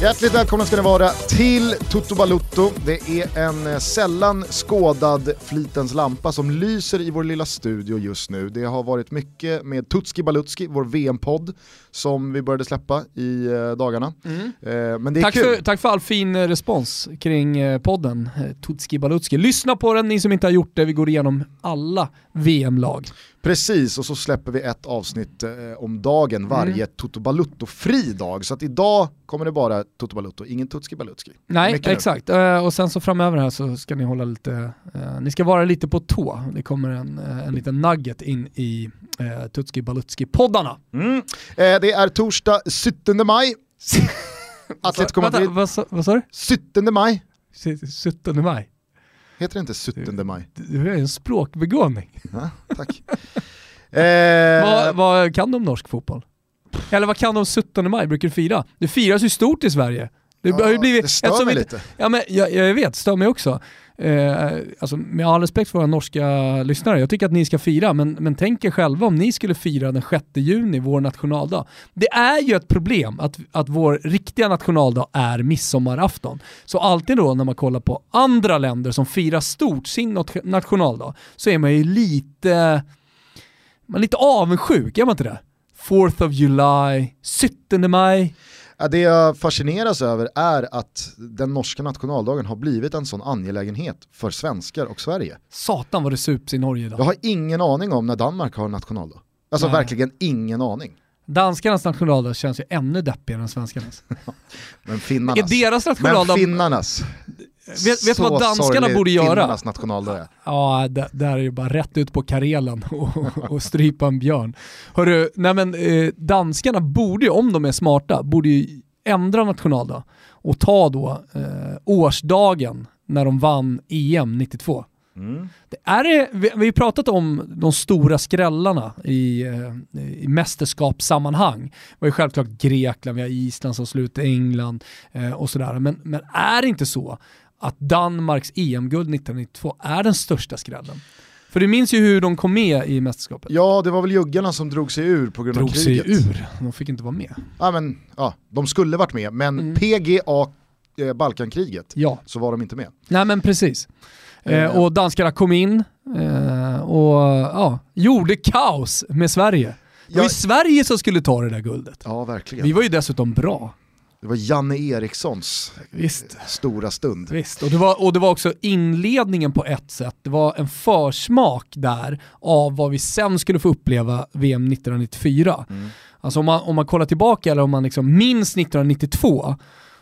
Hjärtligt välkomna ska ni vara till Toto Balutto. Det är en eh, sällan skådad flitens lampa som lyser i vår lilla studio just nu. Det har varit mycket med Tutski Balutski, vår VM-podd, som vi började släppa i eh, dagarna. Eh, Men det är Tack kul. för, tack för all fin respons kring podden Tutski Balutski. Lyssna på den ni som inte har gjort det, vi går igenom alla VM-lag. Precis, och så släpper vi ett avsnitt eh, om dagen varje Mm. Toto Balutto-fri dag. Så att idag kommer det bara Toto Balutto, ingen Tutski Balutski. Nej, Mycket nu. exakt. Eh, och sen så framöver här så ska ni hålla lite, eh, ni ska vara lite på tå. Det kommer en, eh, en liten nugget in i uh, Tutski Balutski-poddarna. Mm. Eh, det är torsdag 17 maj. Atletico Madrid. vad, sa- vad sa du? 17 maj. 17 maj. Heter det inte 17 maj? Du är en språkbegåvning. Ja, tack. eh, Vad, vad kan du om norsk fotboll? Eller vad kan du om 17 maj? Brukar du fira? Det firas ju stort i Sverige. Det har ju blivit... det stör mig lite. Ja, men jag, jag vet, stör mig också. Eh, alltså, med all respekt för våra norska lyssnare, jag tycker att ni ska fira, men, men tänk er själva om ni skulle fira den 6 juni, vår nationaldag. Det är ju ett problem att, att vår riktiga nationaldag är midsommarafton. Så alltid då när man kollar på andra länder som firar stort sin nationaldag, så är man ju lite, man är lite avundsjuk, är man inte det? 4th of July, 17 maj. Det jag fascineras över är att den norska nationaldagen har blivit en sån angelägenhet för svenskar och Sverige. Satan vad det sups i Norge idag. Jag har ingen aning om när Danmark har nationaldag. Alltså Nej. verkligen ingen aning. Danskarnas nationaldag känns ju ännu deppigare än svenskarnas. Men finnarnas. Är deras Men nationaldag... finnarnas. Vet, vet vad danskarna borde göra? Nationaldag är. Ja, där är det bara rätt ut på Karelen och, och strypa en björn. Hörru, nej men eh, danskarna borde ju, om de är smarta, borde ju ändra nationaldag och ta då eh, årsdagen när de vann EM 92. Mm. Det är vi, vi har ju pratat om de stora skrällarna i, eh, i mästerskapssammanhang. Det var ju självklart Grekland, vi har Island som slut, England eh, och sådär. Men, men är det inte så att Danmarks EM-guld 1992 är den största skrällen? För du minns ju hur de kom med i mästerskapet. Ja, det var väl juggarna som drog sig ur på grund Drog av sig kriget. ur, de fick inte vara med. Ja, men, ja, de skulle varit med, men Mm. PGA, eh, Balkankriget, Ja, så var de inte med. nej men precis. Eh, Eh. och danskarna kom in eh, och ja, gjorde kaos med Sverige. Det var ju Sverige som skulle ta det där guldet. Ja, verkligen. Vi var ju dessutom bra. Det var Janne Erikssons Visst. stora stund. Visst, och det, var, och det var också inledningen på ett sätt. Det var en försmak där av vad vi sen skulle få uppleva VM 1994. Mm. Alltså om man, om man kollar tillbaka eller om man liksom minns 1992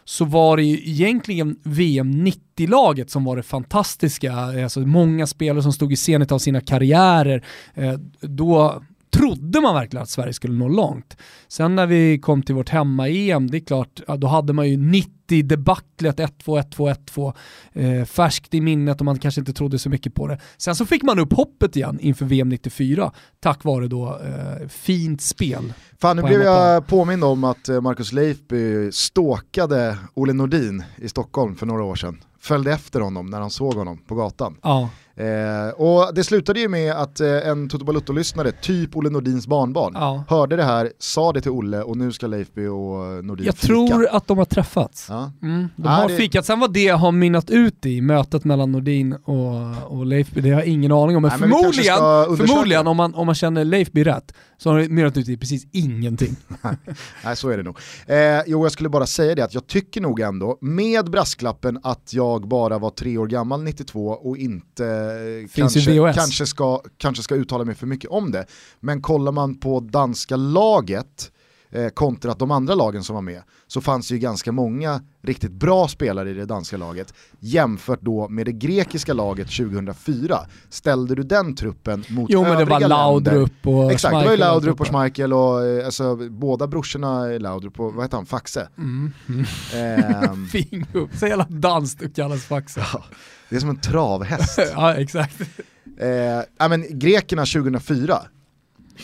så var det ju egentligen VM 90-laget som var det fantastiska. Alltså många spelare som stod i scenet av sina karriärer. Eh, då trodde man verkligen att Sverige skulle nå långt. Sen när vi kom till vårt hemma-EM, det är klart, då hade man ju 90 debaclet 1-2, 1-2, 1-2 eh, färskt i minnet och man kanske inte trodde så mycket på det. Sen så fick man upp hoppet igen inför VM 94 tack vare då eh, fint spel. Fan, nu blev jag påmind om att eh, Marcus Leifby ståkade Olle Nordin i Stockholm för några år sedan. Följde efter honom när han såg honom på gatan. Ja, Eh, och det slutade ju med att eh, en Toto Balutto-lyssnare, typ Olle Nordins barnbarn, ja. hörde det här, sa det till Olle och nu ska Leifby och Nordin Jag fika. tror att de har träffats. Ja. Mm, de Ja, har det- fikat, sen vad det har mynnat ut i, mötet mellan Nordin och, och Leifby, det har jag ingen aning om. Men, Nej, men förmodligen, förmodligen om, man, om man känner Leifby rätt, så har det mynnat ut i precis ingenting. Nej, så är det nog. Eh, jo, jag skulle bara säga det att jag tycker nog ändå, med brasklappen att jag bara var tre år gammal 92 och inte kanske, VHS. kanske, ska, kanske ska uttala mig för mycket om det. Men kollar man på danska laget eh, kontra de andra lagen som var med så fanns det ju ganska många riktigt bra spelare i det danska laget jämfört då med det grekiska laget 2004. Ställde du den truppen mot Jo men det var övriga länder- Laudrup och Exakt, det var ju Schmeichel Laudrup och. Schmeichel och eh, alltså, båda brorsorna är Laudrup och vad heter han, Faxe? Mm. Ehm, Fin gubb, så jävla danskt och kallas Faxe. det är som en travhäst. ja exakt. eh, ja, men grekerna 2004, det är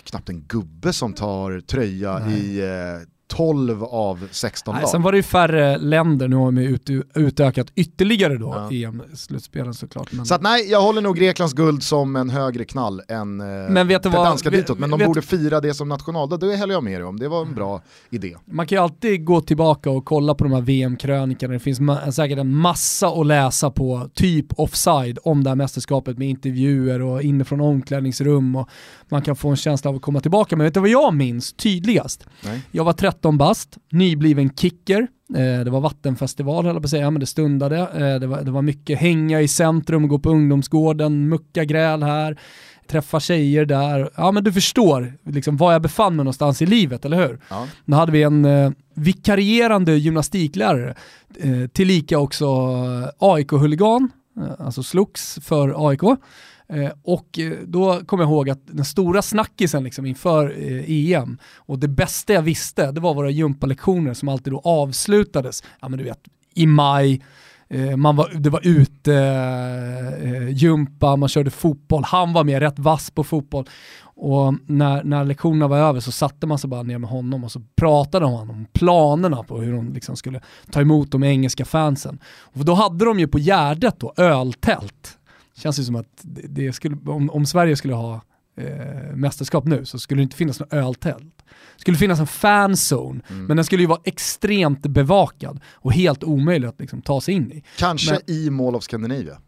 knappt en gubbe som tar tröja Nej. i eh, 12 av 16 Nej, lag. sen var det ju färre länder, nu har de ut, utökat ytterligare då Ja. EM-slutspelen såklart. Men, Så att nej, jag håller nog Greklands guld som en högre knall än eh, Men vet det vad- danska vet- ditåt. Men de vet- borde fira det som nationaldag, det håller jag med dig om. Det var en bra idé. Man kan ju alltid gå tillbaka och kolla på de här VM-krönikorna, det finns säkert en massa att läsa på, typ offside, om det här mästerskapet med intervjuer och inifrån omklädningsrum och man kan få en känsla av att komma tillbaka. Men vet du vad jag minns tydligast? Nej. Jag var 13 bast, nybliven kicker, eh, det var vattenfestival höll jag på att säga, men det stundade. Eh, det, var, det var mycket hänga i centrum, gå på ungdomsgården, mucka gräl här, träffa tjejer där. Ja men du förstår liksom, var jag befann mig någonstans i livet, eller hur? Ja. Då hade vi en eh, vikarierande gymnastiklärare, eh, tillika också AIK-huligan, eh, alltså slogs för AIK. Eh, och eh, då kommer jag ihåg att den stora snackisen liksom inför eh, EM och det bästa jag visste det var våra gympalektioner som alltid då avslutades, ja men du vet, i maj, man var, det var ute, eh, gympa, man körde fotboll, han var med rätt vass på fotboll. Och när, när lektionerna var över så satte man sig bara ner med honom och så pratade han om planerna på hur de liksom skulle ta emot de engelska fansen. Och då hade de ju på Gärdet då öltält. Känns ju som att det skulle, om, om Sverige skulle ha eh, mästerskap nu så skulle det inte finnas något öltält. Det skulle finnas en fanzone, Mm. men den skulle ju vara extremt bevakad och helt omöjlig att liksom ta sig in i. Kanske i Mall of Scandinavia.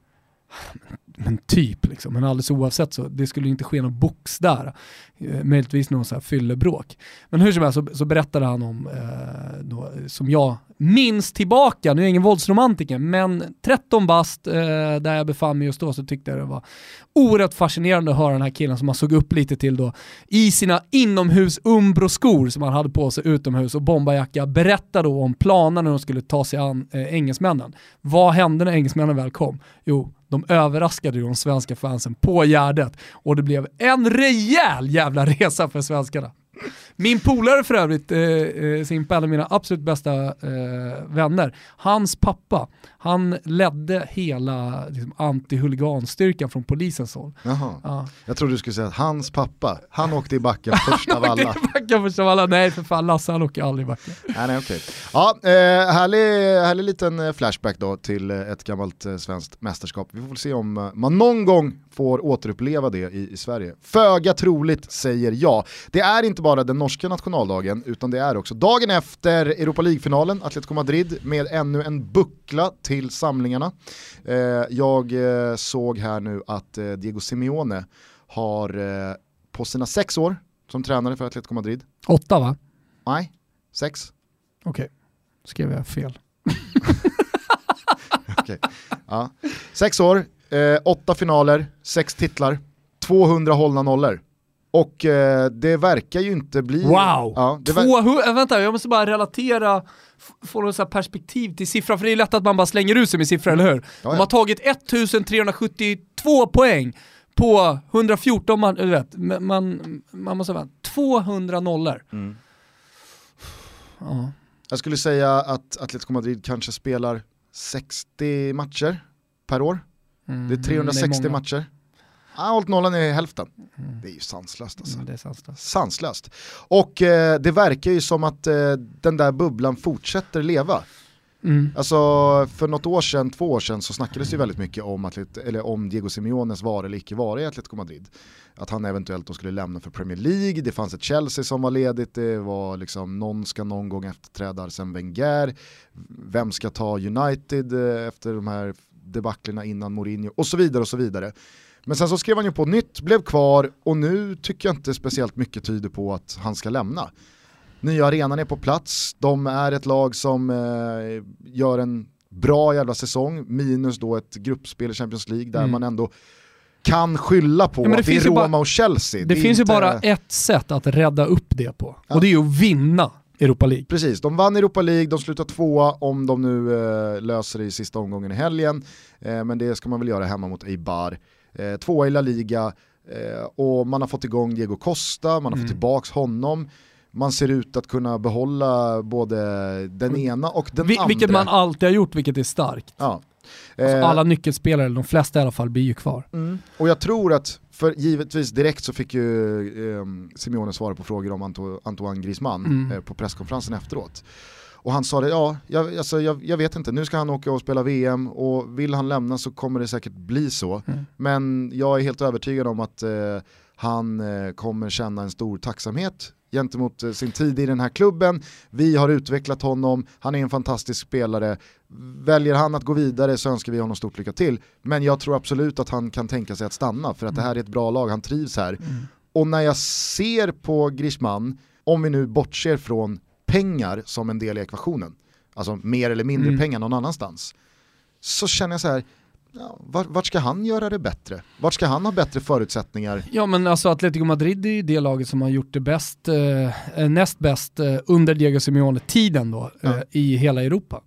Men typ liksom, men alldeles oavsett så det skulle inte ske någon box där. Eh, möjligtvis någon så här fyllebråk. Men hur som helst så, så berättade han om, eh, då, som jag minns tillbaka, nu är jag ingen våldsromantiker, men 13 bast eh, där jag befann mig just då så tyckte jag det var oerhört fascinerande att höra den här killen som man såg upp lite till då i sina inomhus Umbro-skor som han hade på sig utomhus och bombarjacka berätta då om planerna när de skulle ta sig an eh, engelsmännen. Vad hände när engelsmännen väl kom? Jo, de överraskade ju de svenska fansen på Gärdet och det blev en rejäl jävla resa för svenskarna. Min polare för övrigt, eh, eh, Simpa, en av mina absolut bästa eh, vänner, hans pappa, han ledde hela liksom, antihuliganstyrkan från polisens håll. Jaha. Ja. Jag trodde du skulle säga att hans pappa, han åkte i backen först av alla. Backa först av alla, nej för fan Lasse han åker aldrig backa. Nej, nej, okej. Ja, eh, härlig, härlig liten eh, flashback då till eh, ett gammalt eh, svenskt mästerskap. Vi får väl se om man någon gång får återuppleva det i, i Sverige. Föga troligt säger jag. Det är inte bara den norska nationaldagen utan det är också dagen efter Europa League-finalen, Atletico Madrid med ännu en buckla till samlingarna. Eh, jag eh, såg här nu att eh, Diego Simeone har eh, på sina sex år som tränare för Atletico Madrid, Åtta va? nej, sex, Okej, skrev jag fel. Okej. Ja. Sex år, eh, åtta finaler, sex titlar, 200 hållna nollor. Och eh, det verkar ju inte bli... Wow! Ja, det ver- 200, äh, vänta, jag måste bara relatera, få något så perspektiv till siffran, för det är lätt att man bara slänger ut sig med siffror, eller hur? ja. De har tagit 1372 poäng på 114 man, du vet, man, man, måste vara 200 nollor. Mm. Ja. Jag skulle säga att Atletico Madrid kanske spelar 60 matcher per år. Mm, Det är 360 många. Mm. matcher. Ja, hållit nollan i hälften. Det är ju sanslöst alltså. Mm, det är sanslöst. Sanslöst. Och eh, det verkar ju som att eh, den där bubblan fortsätter leva. Mm. Alltså för något år sedan, två år sedan så snackades det ju väldigt mycket om, atlet, eller om Diego Simeones vara eller icke vara i Atletico Madrid. Att han eventuellt då skulle lämna för Premier League, det fanns ett Chelsea som var ledigt, det var liksom någon ska någon gång efterträda Arsene Wenger, vem ska ta United eh, efter de här debaclerna innan Mourinho och så vidare och så vidare. Men sen så skrev han ju på nytt, blev kvar och nu tycker jag inte speciellt mycket tyder på att han ska lämna. Nya arenan är på plats, de är ett lag som eh, gör en bra jävla säsong, minus då ett gruppspel i Champions League där Mm. man ändå kan skylla på Ja, det att det är ju Roma bara- och Chelsea. Det, är finns ju inte- bara ett sätt att rädda upp det på, Ja. och det är ju att vinna Europa League. Precis, de vann Europa League, de slutar tvåa om de nu eh, löser det i sista omgången i helgen. Eh, men det ska man väl göra hemma mot Eibar. Eh, tvåa i La Liga eh, och man har fått igång Diego Costa, man har Mm. fått tillbaka honom. Man ser ut att kunna behålla både den ena och den Vi, andra. vilket man alltid har gjort, vilket är starkt. Ja. Alltså Eh, alla nyckelspelare, de flesta i alla fall, blir ju kvar. Mm. Och jag tror att, för givetvis direkt så fick ju eh, Simeone svara på frågor om Anto, Antoine Griezmann Mm. eh, på presskonferensen efteråt. Och han sa det, ja, jag, alltså, jag, jag vet inte, nu ska han åka och spela VM och vill han lämna så kommer det säkert bli så. Mm. Men jag är helt övertygad om att eh, han eh, kommer känna en stor tacksamhet gentemot eh, sin tid i den här klubben. Vi har utvecklat honom, han är en fantastisk spelare. Väljer han att gå vidare så önskar vi honom stort lycka till. Men jag tror absolut att han kan tänka sig att stanna för att det här är ett bra lag, han trivs här. Och när jag ser på Griezmann, om vi nu bortser från pengar som en del i ekvationen, alltså mer eller mindre Mm. pengar någon annanstans, så känner jag så här, ja, vart, vart ska han göra det bättre? Vart ska han ha bättre förutsättningar? Ja men alltså Atletico Madrid är ju det laget som har gjort det bäst, eh, eh, näst bäst eh, under Diego Simeone-tiden då, eh, Ja. i hela Europa.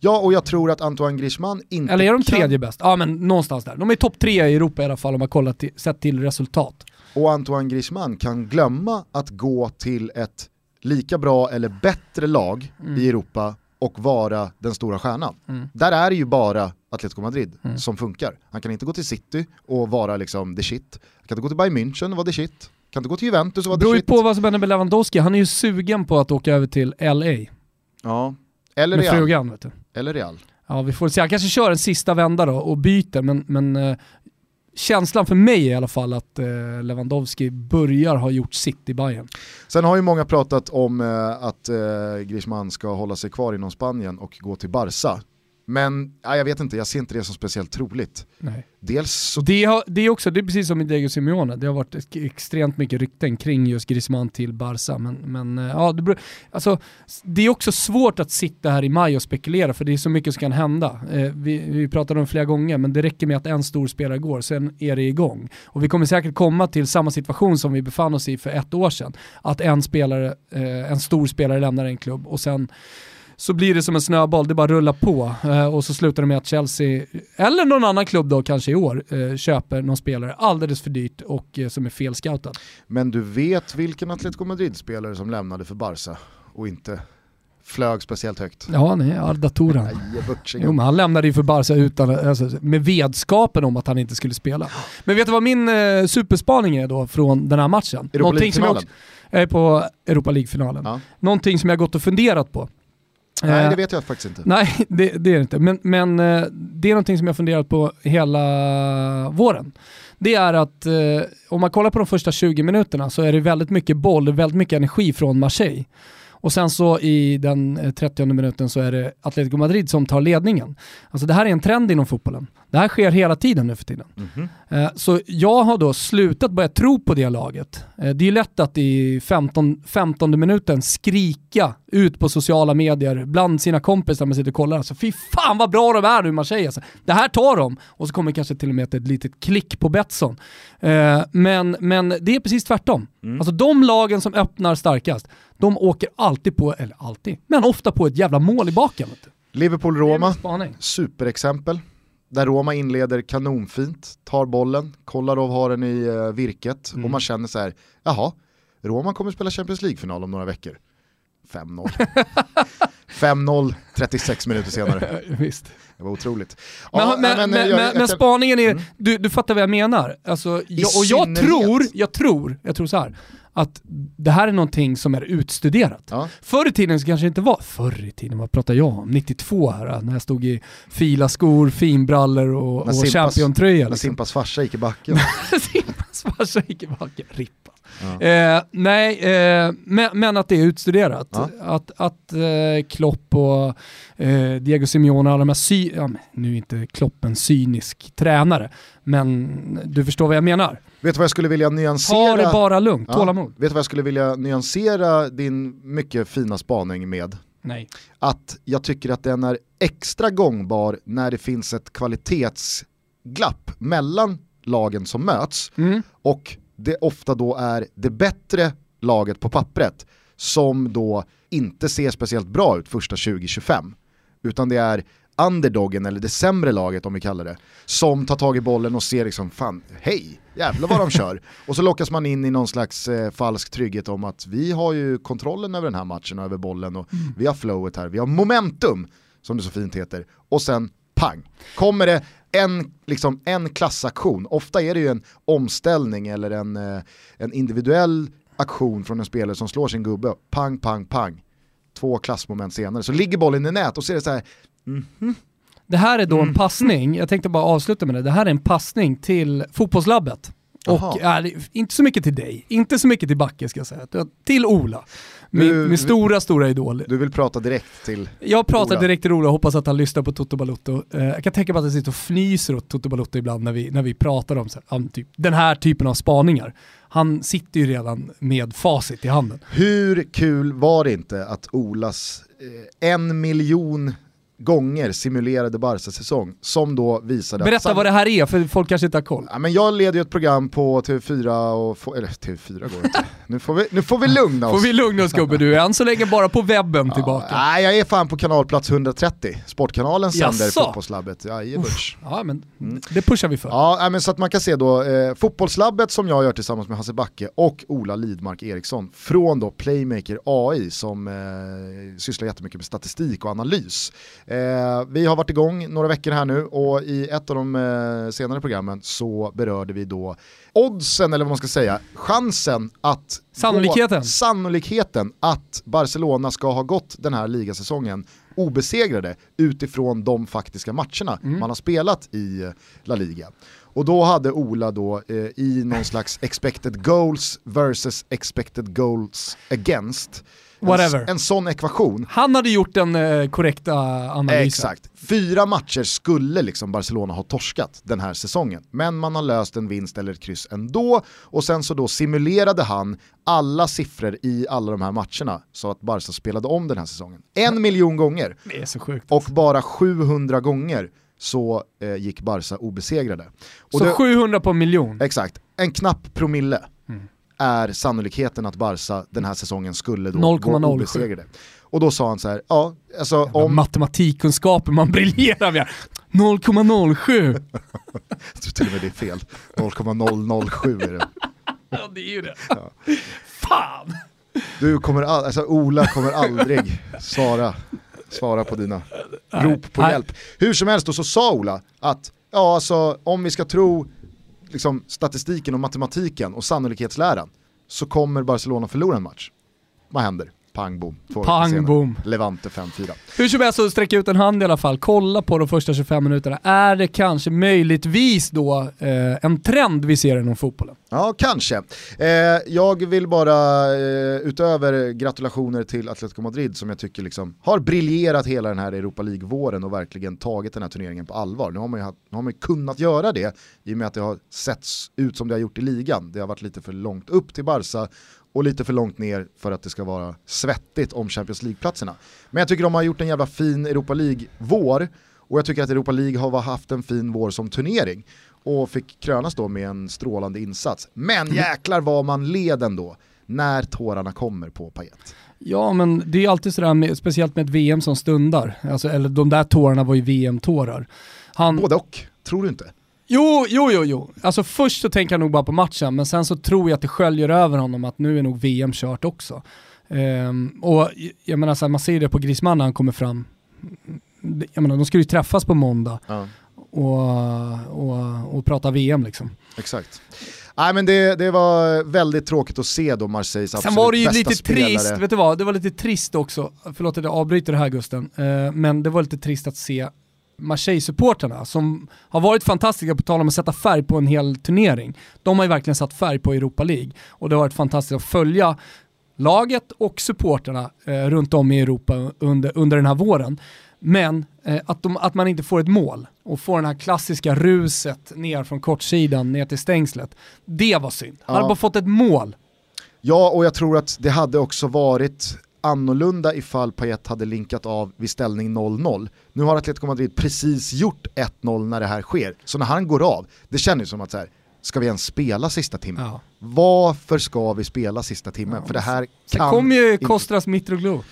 Ja, och jag tror att Antoine Griezmann inte Eller är de kan... tredje bäst? Ja men någonstans där. De är topp tre i Europa i alla fall om man kollar till, sett till resultat. Och Antoine Griezmann kan glömma att gå till ett lika bra eller bättre lag i Europa och vara den stora stjärnan. Mm. Där är det ju bara Atletico Madrid Mm. som funkar. Han kan inte gå till City och vara liksom the shit. Han kan inte gå till Bayern München och vara the shit. Kan inte gå till Juventus och vara Det beror the ju shit. på vad som händer med Lewandowski, han är ju sugen på att åka över till LA Ja. Eller med Real. frugan. Vet du. Eller Real. Ja vi får se, han kanske kör en sista vända då och byter men, men eh, känslan för mig är i alla fall att eh, Lewandowski börjar ha gjort sitt i Bayern. Sen har ju många pratat om eh, att eh, Griezmann ska hålla sig kvar inom Spanien och gå till Barca. Men ja, jag vet inte, jag ser inte det som speciellt troligt. Nej. Dels så Det, har, det är också, det är precis som med Diego Simeone, det har varit ex- extremt mycket rykten kring just Griezmann till Barca. Men, men eh, ja, det, beror, alltså, det är också svårt att sitta här i maj och spekulera för det är så mycket som kan hända. Eh, vi, vi pratade om det flera gånger, men det räcker med att en stor spelare går, sen är det igång. Och vi kommer säkert komma till samma situation som vi befann oss i för ett år sedan. Att en spelare, eh, en stor spelare lämnar en klubb och sen så blir det som en snöboll, det bara rullar på eh, och så slutar det med att Chelsea, eller någon annan klubb då kanske i år, eh, köper någon spelare alldeles för dyrt och eh, som är fel scoutad. Men du vet vilken Atletico Madrid-spelare som lämnade för Barca och inte flög speciellt högt? Ja, nej, Arda Turan. Jo, men han lämnade ju för Barca utan, alltså, med vedskapen om att han inte skulle spela. Men vet du vad min eh, superspaning är då från den här matchen? Europa League-finalen? jag är på Europa League-finalen. Ja. Någonting som jag gått och funderat på. Nej, Eh, det vet jag faktiskt inte. Nej, det, det är det inte. Men, men eh, det är någonting som jag funderat på hela våren. Det är att eh, om man kollar på de första 20 minuterna så är det väldigt mycket boll, väldigt mycket energi från Marseille. Och sen så i den eh, 30 minuten så är det Atletico Madrid som tar ledningen. Alltså det här är en trend inom fotbollen. Det här sker hela tiden nu för tiden. Mhm. Eh, Så jag har då slutat börja tro på det laget. Eh, Det är ju lätt att i 15, 15 minuten skrika ut på sociala medier bland sina kompisar man sitter och kollar. Alltså, Fy fan vad bra de är nu Marseille. Alltså, det här tar de. Och så kommer kanske till och med ett litet klick på Betsson. Eh, Men, men det är precis tvärtom. Alltså de lagen som öppnar starkast, de åker alltid på, eller alltid, men ofta på ett jävla mål i baken. Liverpool-Roma, superexempel. Där Roma inleder kanonfint, tar bollen, Kolarov har den i eh, virket Mm. och man känner så här, jaha, Roma kommer spela Champions League-final om några veckor. 5-0. 5-0, 36 minuter senare. Visst. Det var otroligt. Men, Ja, men, men, jag- men, jag men spaningen är, Mm. du, du fattar vad jag menar. Alltså, jag, och jag tror, jag tror, jag tror så här, att det här är någonting som är utstuderat. Ja. Förr i tiden så kanske det inte var, förr i tiden, vad pratar jag om? 92 här, när jag stod i fila skor, finbrallor och, När och Simpas- championtröja. När Liksom. Simpas farsa gick i backen. Simpas farsa gick i backen, rippa. Ja. Eh, nej, eh, men, men att det är utstuderat. Ja. Att, att eh, Klopp och eh, Diego Simeone, alla de här sy- ja, nu är inte Klopp en cynisk tränare, men du förstår vad jag menar. Vet du vad jag skulle vilja Ta nyansera? det bara lugnt, Ja. tålamod. Vet du vad jag skulle vilja nyansera din mycket fina spaning med? Nej. Att jag tycker att den är extra gångbar när det finns ett kvalitetsglapp mellan lagen som möts Mm. och det ofta då är det bättre laget på pappret som då inte ser speciellt bra ut första 20-25 utan det är underdogen eller det sämre laget om vi kallar det som tar tag i bollen och ser liksom fan, hej, jävlar vad de kör. Och så lockas man in i någon slags eh, falsk trygghet om att vi har ju kontrollen över den här matchen och över bollen och vi har flowet här, vi har momentum som det så fint heter och sen pang. Kommer det en, liksom, en klassaktion, ofta är det ju en omställning eller en, eh, en individuell aktion från en spelare som slår sin gubbe, pang, pang, pang. Två klassmoment senare så ligger bollen i nät och så är det så här, mm -hmm. Det här är då en passning, jag tänkte bara avsluta med det, det här är en passning till fotbollslabbet. Och äh, inte så mycket till dig, inte så mycket till Backe ska jag säga, till Ola. Min, du, min stora, stora idol. Du vill prata direkt till Jag pratar Ola. direkt till Ola och hoppas att han lyssnar på Toto Balotto. Uh, jag kan tänka mig att han sitter och fnyser åt Toto Balotto ibland när vi, när vi pratar om, så, om typ, den här typen av spaningar. Han sitter ju redan med facit i handen. Hur kul var det inte att Olas eh, en miljon gånger simulerade Barca-säsong som då visade Berätta vad det här är för folk kanske inte har koll. Ja, men jag leder ju ett program på TV4, och, eller TV4 går inte. nu, får vi, nu får vi lugna oss. Får vi lugna oss gubbe du, är än så länge bara på webben ja, tillbaka. Nej jag är fan på kanalplats 130, Sportkanalen sänder Jaså? Fotbollslabbet. Ja, ja men mm. det pushar vi för. Ja men så att man kan se då, eh, Fotbollslabbet som jag gör tillsammans med Hasse Backe och Ola Lidmark Eriksson från då Playmaker AI som eh, sysslar jättemycket med statistik och analys. Eh, vi har varit igång några veckor här nu och i ett av de eh, senare programmen så berörde vi då oddsen, eller vad man ska säga, chansen att Sannolikheten. Gå, sannolikheten att Barcelona ska ha gått den här ligasäsongen obesegrade utifrån de faktiska matcherna mm. man har spelat i La Liga. Och då hade Ola då eh, i någon slags expected goals versus expected goals against Whatever. En, en sån ekvation. Han hade gjort den eh, korrekta analysen. Exakt. Fyra matcher skulle liksom Barcelona ha torskat den här säsongen. Men man har löst en vinst eller ett kryss ändå. Och sen så då simulerade han alla siffror i alla de här matcherna så att Barca spelade om den här säsongen. En miljon gånger. Det är så sjukt. Och bara 700 gånger så eh, gick Barca obesegrade. Och så det, 700 på en miljon? Exakt, en knapp promille. Är sannolikheten att Barca den här säsongen skulle då gå obesegrade. Och då sa han så här, ja, alltså Jävla om... Matematikkunskaper man briljerar med. 0,07. Jag tror till och med det är fel. 0,007 är det. ja det är ju det. Ja. Fan! Du kommer, all, alltså Ola kommer aldrig svara, svara på dina rop på hjälp. Hur som helst då så sa Ola att, ja alltså om vi ska tro liksom, statistiken och matematiken och sannolikhetsläran så kommer Barcelona förlora en match. Vad händer? Pang bom. Pang bom. Levante 5-4. Hur som helst så sträck ut en hand i alla fall, kolla på de första 25 minuterna. Är det kanske möjligtvis då eh, en trend vi ser inom fotbollen? Ja, kanske. Eh, jag vill bara, eh, utöver gratulationer till Atletico Madrid som jag tycker liksom har briljerat hela den här Europa League-våren och verkligen tagit den här turneringen på allvar. Nu har man ju, nu har man ju kunnat göra det i och med att det har setts ut som det har gjort i ligan. Det har varit lite för långt upp till Barca och lite för långt ner för att det ska vara svettigt om Champions League-platserna. Men jag tycker de har gjort en jävla fin Europa League-vår och jag tycker att Europa League har haft en fin vår som turnering och fick krönas då med en strålande insats. Men mm. jäklar vad man led ändå när tårarna kommer på Payet. Ja men det är alltid sådär, med, speciellt med ett VM som stundar, alltså, eller de där tårarna var ju VM-tårar. Han... Både och, tror du inte? Jo, jo, jo, jo. Alltså först så tänker jag nog bara på matchen, men sen så tror jag att det sköljer över honom att nu är nog VM kört också. Um, och jag menar så här, man ser det på Griezmann när han kommer fram. Jag menar, de ska ju träffas på måndag ja. och, och, och prata VM liksom. Exakt. Nej men det, det var väldigt tråkigt att se då Marseilles absolut Sen var det ju lite spelare. trist, vet du vad, det var lite trist också, förlåt att jag avbryter det här Gusten, uh, men det var lite trist att se Marseille-supporterna som har varit fantastiska på tal om att sätta färg på en hel turnering. De har ju verkligen satt färg på Europa League och det har varit fantastiskt att följa laget och supporterna eh, runt om i Europa under, under den här våren. Men eh, att, de, att man inte får ett mål och får den här klassiska ruset ner från kortsidan ner till stängslet. Det var synd. Ja. Hade bara fått ett mål. Ja, och jag tror att det hade också varit annorlunda ifall Payet hade linkat av vid ställning 0-0. Nu har Atletico Madrid precis gjort 1-0 när det här sker, så när han går av, det känns som att så här, ska vi ens spela sista timmen? Ja. Varför ska vi spela sista timmen? Ja, För det här kan... Sen kommer ju Kostras Mitroglou.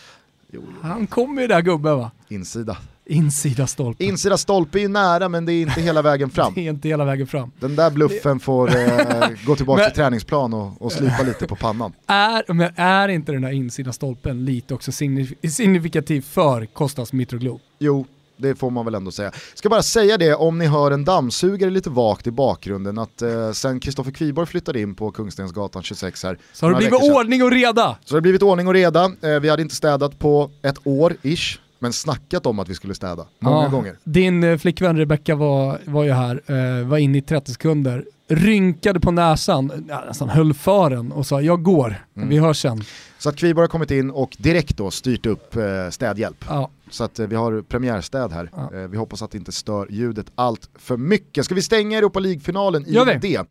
Han kommer ju där gubben va? Insida. Insida stolpe. Insida stolpe är ju nära men det är inte hela vägen fram. det är inte hela vägen fram. Den där bluffen får eh, gå tillbaka men, till träningsplan och, och slipa lite på pannan. Är, men är inte den där insida stolpen lite också signifikativ för Kostas Mitroglou? Jo, det får man väl ändå säga. Ska bara säga det om ni hör en dammsugare lite vagt i bakgrunden att eh, sen Kristoffer Kviborg flyttade in på Kungstensgatan 26 här. Så har det blivit ordning och reda. Så har det blivit ordning och reda. Eh, vi hade inte städat på ett år, ish men snackat om att vi skulle städa många ja, gånger. Din eh, flickvän Rebecca var, var ju här, eh, var inne i 30 sekunder, rynkade på näsan, nästan höll för den och sa jag går, mm. vi hörs sen. Så att Kviborg har kommit in och direkt då styrt upp eh, städhjälp. Ja. Så att vi har premiärstäd här. Ja. Vi hoppas att det inte stör ljudet allt för mycket. Ska vi stänga Europa League-finalen i det?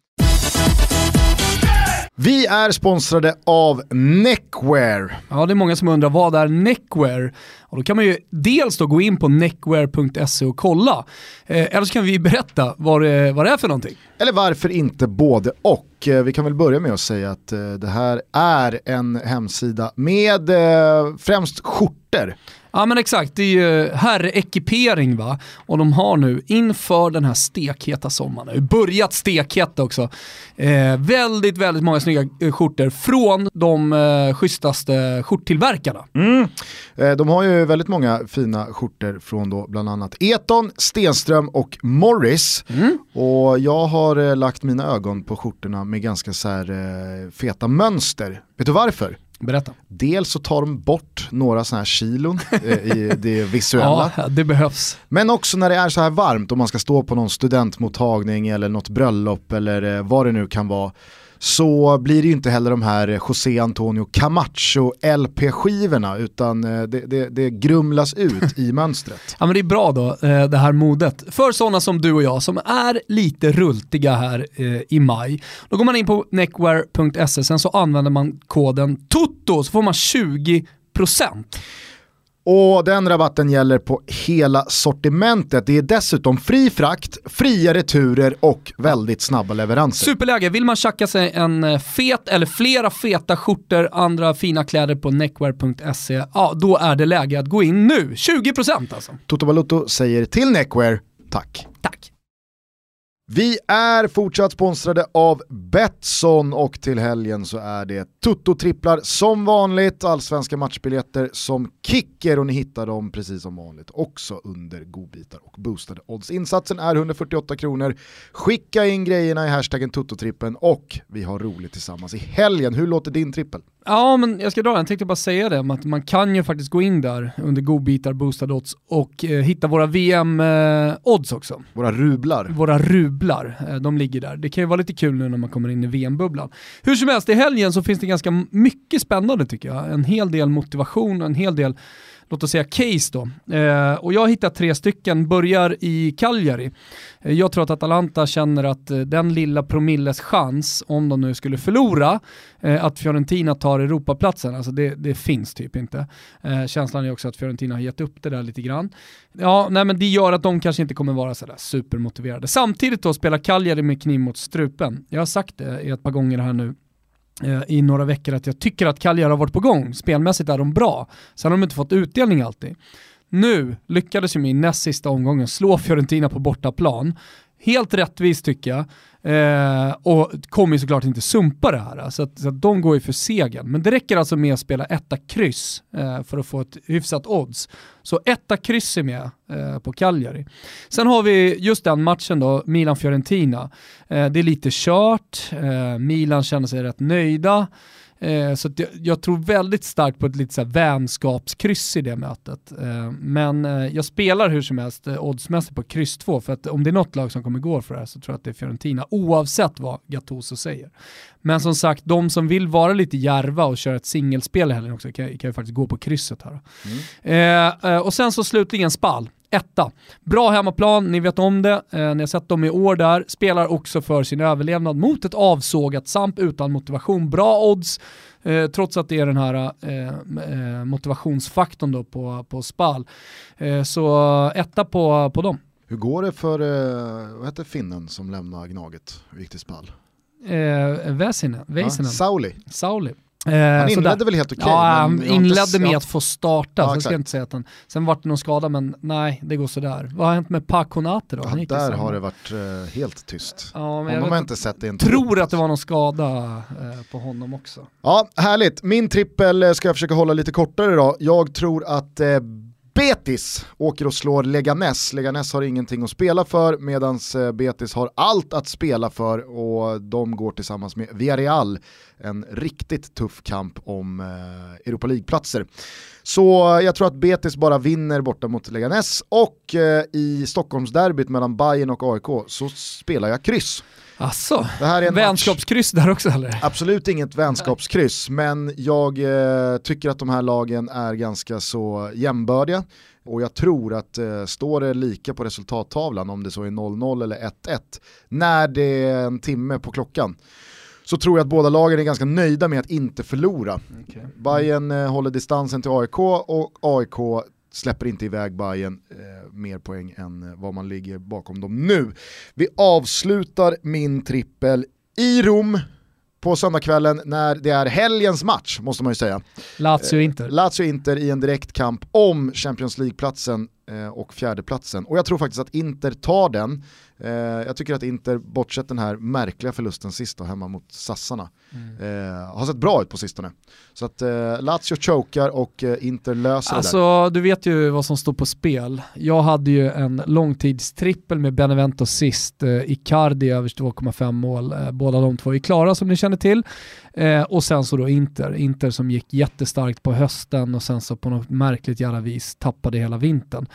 Vi är sponsrade av Neckwear. Ja, det är många som undrar vad är Neckwear? Och då kan man ju dels då gå in på neckwear.se och kolla. Eh, eller så kan vi berätta vad det, vad det är för någonting. Eller varför inte både och. Eh, vi kan väl börja med att säga att eh, det här är en hemsida med eh, främst skjortor. Ja men exakt, det är ju herrekipering va. Och de har nu inför den här stekheta sommaren, det börjat stekheta också, eh, väldigt, väldigt många snygga eh, skjortor från de eh, schysstaste skjorttillverkarna. Mm. Eh, de har ju väldigt många fina skjortor från då bland annat Eton, Stenström och Morris. Mm. Och jag har eh, lagt mina ögon på skjortorna med ganska så här, eh, feta mönster. Vet du varför? Berätta. Dels så tar de bort några sådana här kilon eh, i det visuella. Ja, det behövs. Men också när det är så här varmt och man ska stå på någon studentmottagning eller något bröllop eller eh, vad det nu kan vara så blir det ju inte heller de här José Antonio Camacho LP-skivorna utan eh, det, det, det, grumlas ut i mönstret. Ja men det är bra då, eh, det här modet. För sådana som du och jag som är lite rultiga här eh, i maj, då går man in på neckwear.se, sen så använder man koden TOTO så får man 20% och den rabatten gäller på hela sortimentet. Det är dessutom fri frakt, fria returer och väldigt snabba leveranser. Superläge, vill man tjacka sig en eh, fet eller flera feta skjortor, andra fina kläder på neckwear.se, ja då är det läge att gå in nu. 20% alltså. Toto Balutto säger till Neckwear, tack. Tack. Vi är fortsatt sponsrade av Betsson och till helgen så är det tuttotripplar som vanligt, allsvenska matchbiljetter som kicker och ni hittar dem precis som vanligt också under godbitar och boostade odds. Insatsen är 148 kronor, skicka in grejerna i hashtaggen tuttotrippen och vi har roligt tillsammans i helgen. Hur låter din trippel? Ja, men jag ska dra den. Jag tänkte bara säga det, att man kan ju faktiskt gå in där under godbitar, boostade odds och eh, hitta våra VM-odds eh, också. Våra rublar. Våra rublar, eh, de ligger där. Det kan ju vara lite kul nu när man kommer in i VM-bubblan. Hur som helst, i helgen så finns det ganska mycket spännande tycker jag. En hel del motivation, en hel del låt oss säga case då. Eh, och jag har hittat tre stycken, börjar i Cagliari. Eh, jag tror att Atalanta känner att eh, den lilla promilles chans, om de nu skulle förlora, eh, att Fiorentina tar Europaplatsen, alltså det, det finns typ inte. Eh, känslan är också att Fiorentina har gett upp det där lite grann. Ja, nej men det gör att de kanske inte kommer vara sådär supermotiverade. Samtidigt då spelar Cagliari med kniv mot strupen. Jag har sagt det ett par gånger här nu Eh, i några veckor att jag tycker att Cagliari har varit på gång. Spelmässigt är de bra. Sen har de inte fått utdelning alltid. Nu lyckades ju min näst sista omgången slå Fiorentina på bortaplan. Helt rättvist tycker jag. Eh, och kommer ju såklart inte sumpa det här, så att, så att de går ju för segern. Men det räcker alltså med att spela etta kryss eh, för att få ett hyfsat odds. Så etta kryss är med eh, på Cagliari. Sen har vi just den matchen då, Milan-Fiorentina. Eh, det är lite kört, eh, Milan känner sig rätt nöjda. Eh, så jag, jag, tror väldigt starkt på ett lite så här vänskapskryss i det mötet. Eh, men eh, jag spelar hur som helst eh, oddsmässigt på kryss 2 för att om det är något lag som kommer gå för det här så tror jag att det är Fiorentina oavsett vad Gattuso säger. Men som sagt, de som vill vara lite järva och köra ett singelspel i helgen också kan, kan ju faktiskt gå på krysset här. Mm. Och sen så slutligen Spal etta. Bra hemmaplan, ni vet om det, eh, ni har sett dem i år där, spelar också för sin överlevnad mot ett avsågat Samp utan motivation. Bra odds, eh, trots att det är den här eh, eh motivationsfaktorn då på, på Spal. Eh, så etta på, på dem. Hur går det för, eh, vad heter finnen som lämnar Gnaget och gick till Spal? Eh, Väsinen, Väsinen. Ja, Sauli. Sauli. Eh, han inledde väl helt okej? Okay, ja, han inledde med att få starta, ja, så ska jag inte säga att han, sen vart det någon skada men nej, det går sådär. Vad har hänt med Paconate då? Ja, där har det varit uh, helt tyst. Ja, honom har jag inte sett det tror att det var någon skada uh, på honom också. Ja, härligt. Min trippel ska jag försöka hålla lite kortare då. Jag tror att uh, Betis åker och slår Leganes. Leganes har ingenting att spela för medan eh, Betis har allt att spela för och de går tillsammans med Villarreal en riktigt tuff kamp om eh, Europa League-platser. Så eh, jag tror att Betis bara vinner borta mot Leganes och i Stockholmsderbyt mellan Bayern och AIK så spelar jag kryss. Asså, det här är en vänskapskryss match. där också eller? Absolut inget vänskapskryss, men jag eh, tycker att de här lagen är ganska så jämbördiga. Och jag tror att eh, står det lika på resultattavlan, om det så är 0-0 eller 1-1, när det är en timme på klockan, så tror jag att båda lagen är ganska nöjda med att inte förlora. Okay. Bayern eh, håller distansen till AIK och AIK släpper inte iväg Bayern eh, mer poäng än eh, vad man ligger bakom dem nu. Vi avslutar min trippel i Rom på söndagskvällen när det är helgens match, måste man ju säga. Lazio-Inter. Eh, Lazio-Inter i en direkt kamp om Champions League-platsen eh, och fjärdeplatsen. Och jag tror faktiskt att Inter tar den. Eh, jag tycker att Inter, bortsett den här märkliga förlusten sist hemma mot Sassarna, mm. eh, har sett bra ut på sistone. Så att eh, Lazio chokar och eh, Inter löser alltså, det där. Du vet ju vad som står på spel. Jag hade ju en långtidstrippel med Benevento sist, eh, Icardi över 2,5 mål. Eh, båda de två är klara som ni känner till. Eh, och sen så då Inter, Inter som gick jättestarkt på hösten och sen så på något märkligt jävla vis tappade hela vintern.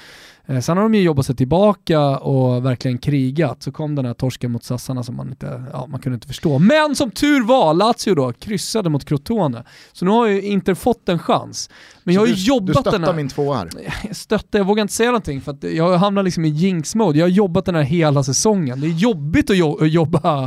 Eh, sen har de ju jobbat sig tillbaka och verkligen krigat. Så kom den här torsken mot sassarna som man inte, ja, man kunde inte förstå. Men som tur var, Lazio då kryssade mot Crotone. Så nu har ju Inter fått en chans. Men jag har ju du, jobbat du den här... min två här. Jag stöttar, jag vågar inte säga någonting för att jag hamnar liksom i jinx-mode. Jag har jobbat den här hela säsongen. Det är jobbigt att jobba